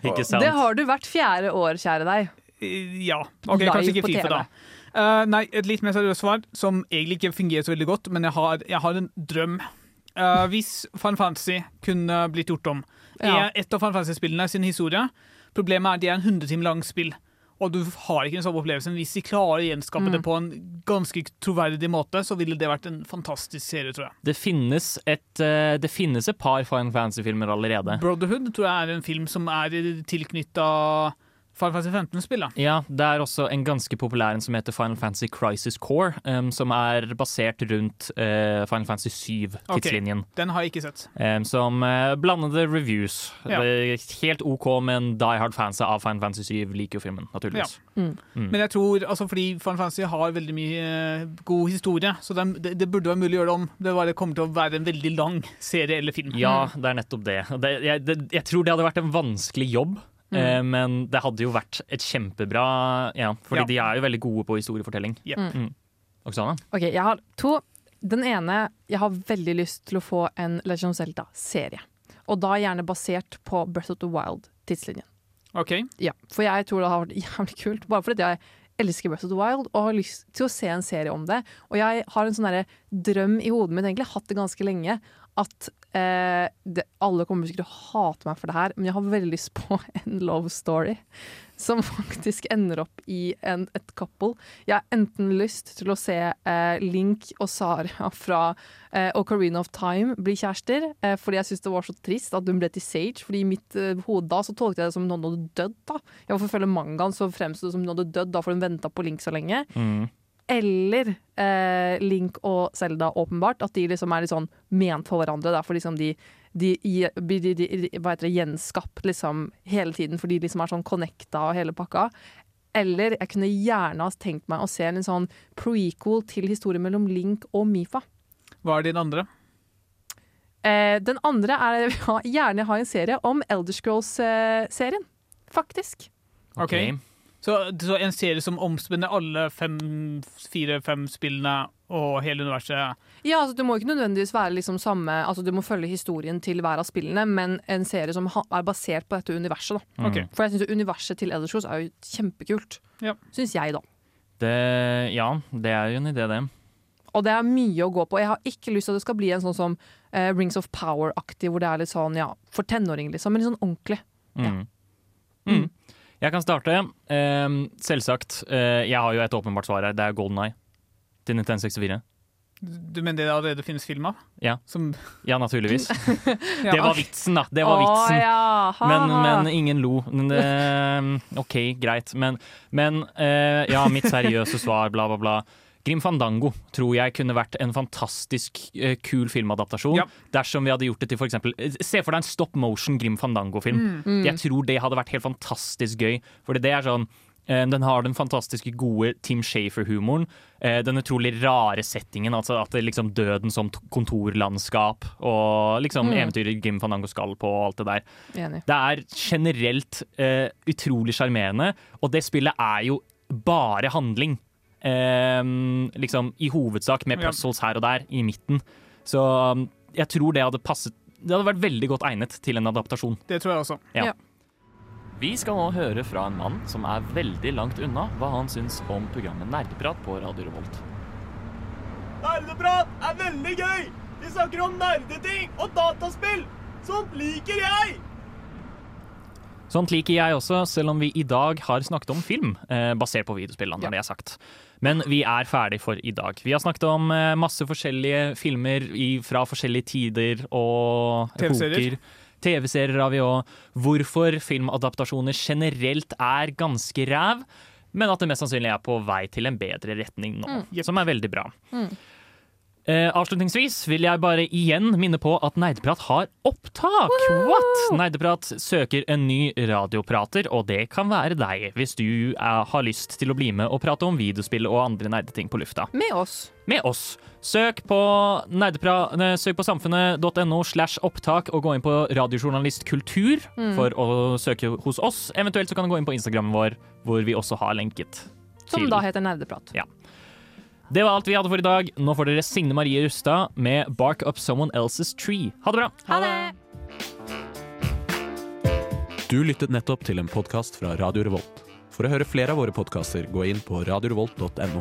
Ikke sant? Det har du hvert fjerde år, kjære deg. Ja. OK, Live kanskje ikke Fifa, TV. da. Uh, nei, et litt mer seriøst svar, som egentlig ikke fungerer så veldig godt, men jeg har, jeg har en drøm. Eh, hvis Final Fantasy kunne blitt gjort om Ja. et av Final Fantasy-spillene sin historie Problemet er at det er en 100 timer lang spill, og du har ikke den samme opplevelsen. Hvis de klarer å gjenskape Mm. det på en ganske troverdig måte, så ville det vært en fantastisk serie, tror jeg. Det finnes et, eh, det finnes et par Final Fantasy-filmer allerede. Brotherhood tror jeg er en film som er tilknytta Final Fantasy 15-spillet. Ja, det er også en ganske populær en som heter Final Fantasy Crisis Core, um, som er basert rundt uh, Final Fantasy 7-tidslinjen. Den har jeg ikke sett. som uh, blandede reviews. Ja. Helt OK, men Die hard-fans av Final Fantasy 7 liker jo filmen, naturligvis. Mm. Mm. Men jeg tror, altså fordi Final Fantasy har veldig mye eh, god historie, så det, det, det burde være mulig å gjøre det om. Det bare kommer til å være en veldig lang serie eller film. Ja, det er nettopp det. Det, jeg, det. Jeg tror det hadde vært en vanskelig jobb. Mm. eh, Men det hadde jo vært et kjempebra Ja, fordi Ja. de er jo veldig gode på historiefortelling. Yep. Mm. Oksana? Ok, Jeg har to. Den ene Jeg har veldig lyst til å få en Legend of Zelda-serie. Og da gjerne basert på Breath of the Wild-tidslinjen. OK. Ja, For jeg tror det har vært jævlig kult. Bare fordi jeg elsker Breath of the Wild og har lyst til å se en serie om det. Og jeg har en sånn drøm i hodet mitt, egentlig hatt det ganske lenge, at eh, det, Alle kommer sikkert til å hate meg for det her, men jeg har veldig lyst på en love story. Som faktisk ender opp i en, et couple. Jeg har enten lyst til å se eh, Link og Sara fra eh, Ocarina of Time bli kjærester, eh, fordi jeg syns det var så trist at hun ble til Sage. Fordi i mitt eh, hode da så tolket jeg det som noen hadde dødd. da. Jeg var forfølger mangaen, så fremsto det som noen hadde dødd, da for hun venta på Link så lenge. Mm. Eller eh, Link og Zelda, åpenbart. At de liksom er litt sånn ment for hverandre. Da, for liksom de, de, de, de, de, gjenskapt liksom hele tiden, for de liksom er sånn connecta og hele pakka. Eller jeg kunne gjerne ha tenkt meg å se en sånn prequel til historien mellom Link og Mifa. Hva er din andre? Eh, den andre er jeg vil gjerne ha en serie om Elder Scrolls-serien. Faktisk. Ok. Så, så en serie som omspenner alle fem, fire-fem spillene og hele universet. Ja, altså Det må ikke nødvendigvis være liksom samme Altså Du må følge historien til hver av spillene, men en serie som ha, er basert på dette universet. da Mm. Ok. For jeg syns universet til Eldershows er jo kjempekult. Ja. Syns jeg, da. Det, ja, det er jo en idé, det. Og det er mye å gå på. Jeg har ikke lyst til at det skal bli en sånn som eh, Rings of Power-aktig, hvor det er litt sånn ja, for tenåringer, liksom, men litt sånn ordentlig. Mm. Mm. Jeg kan starte. Ehm, selvsagt. eh, jeg har jo et åpenbart svar her. Det er Golden Eye til 1964. Du mener det allerede finnes film av? Ja, Som ja naturligvis. Ja. Det var vitsen, da. Det var vitsen. ja, ha, Men, men ingen lo. Men, eh, OK, greit. Men, men eh, ja, mitt seriøse svar, bla, bla, bla. Grim Fandango tror jeg kunne vært en fantastisk eh, kul filmadaptasjon. Ja. Dersom vi hadde gjort det til for eksempel eh, Se for deg en stop motion Grim Fandango-film. Mm. Mm. Jeg tror det hadde vært helt fantastisk gøy. Fordi det er sånn eh, den har den fantastiske gode Tim Shafer-humoren. Eh, den utrolig rare settingen, altså at det er liksom døden som kontorlandskap. Og liksom Mm. eventyret Grim Fandango skal på og alt det der. Enig. Det er generelt utrolig sjarmerende, og det spillet er jo bare handling. Ehm, liksom i hovedsak med puzzles her og der i midten. Så um, jeg tror det hadde passet Det hadde vært veldig godt egnet til en adaptasjon. Det tror jeg også. Ja. Vi skal nå høre fra en mann som er veldig langt unna hva han syns om programmet Nerdeprat på Radio Revolt. Nerdeprat er veldig gøy! Vi snakker om nerdeting og dataspill! Sånt liker jeg! Sånt liker jeg også, selv om vi i dag har snakket om film, eh, basert på videospillene. Ja. det er sagt. Men vi er ferdig for i dag. Vi har snakket om eh, masse forskjellige filmer fra forskjellige tider og TV-serier. epoker. TV-serier har vi òg. Hvorfor filmadaptasjoner generelt er ganske ræv, men at det mest sannsynlig er på vei til en bedre retning nå. Mm. Som er veldig bra. Mm. Eh, avslutningsvis vil jeg bare igjen minne på at Nerdeprat har opptak! What? Nerdeprat søker en ny radioprater, og det kan være deg hvis du er, har lyst til å bli med og prate om videospill og andre nerdeting på lufta. Med oss. Med oss. Søk på, søk på samfunnet.no slash opptak og gå inn på radiojournalistkultur Mm. for å søke hos oss. Eventuelt så kan du gå inn på Instagrammen vår, hvor vi også har lenket. Som til- da heter Nerdeprat. Ja. Det var alt vi hadde for i dag. Nå får dere Signe Marie Rustad med 'Bark Up Someone Else's Tree'. Ha det bra! Ha det! Du lyttet nettopp til en podkast fra Radio Revolt. For å høre flere av våre podkaster, gå inn på radiorevolt.no.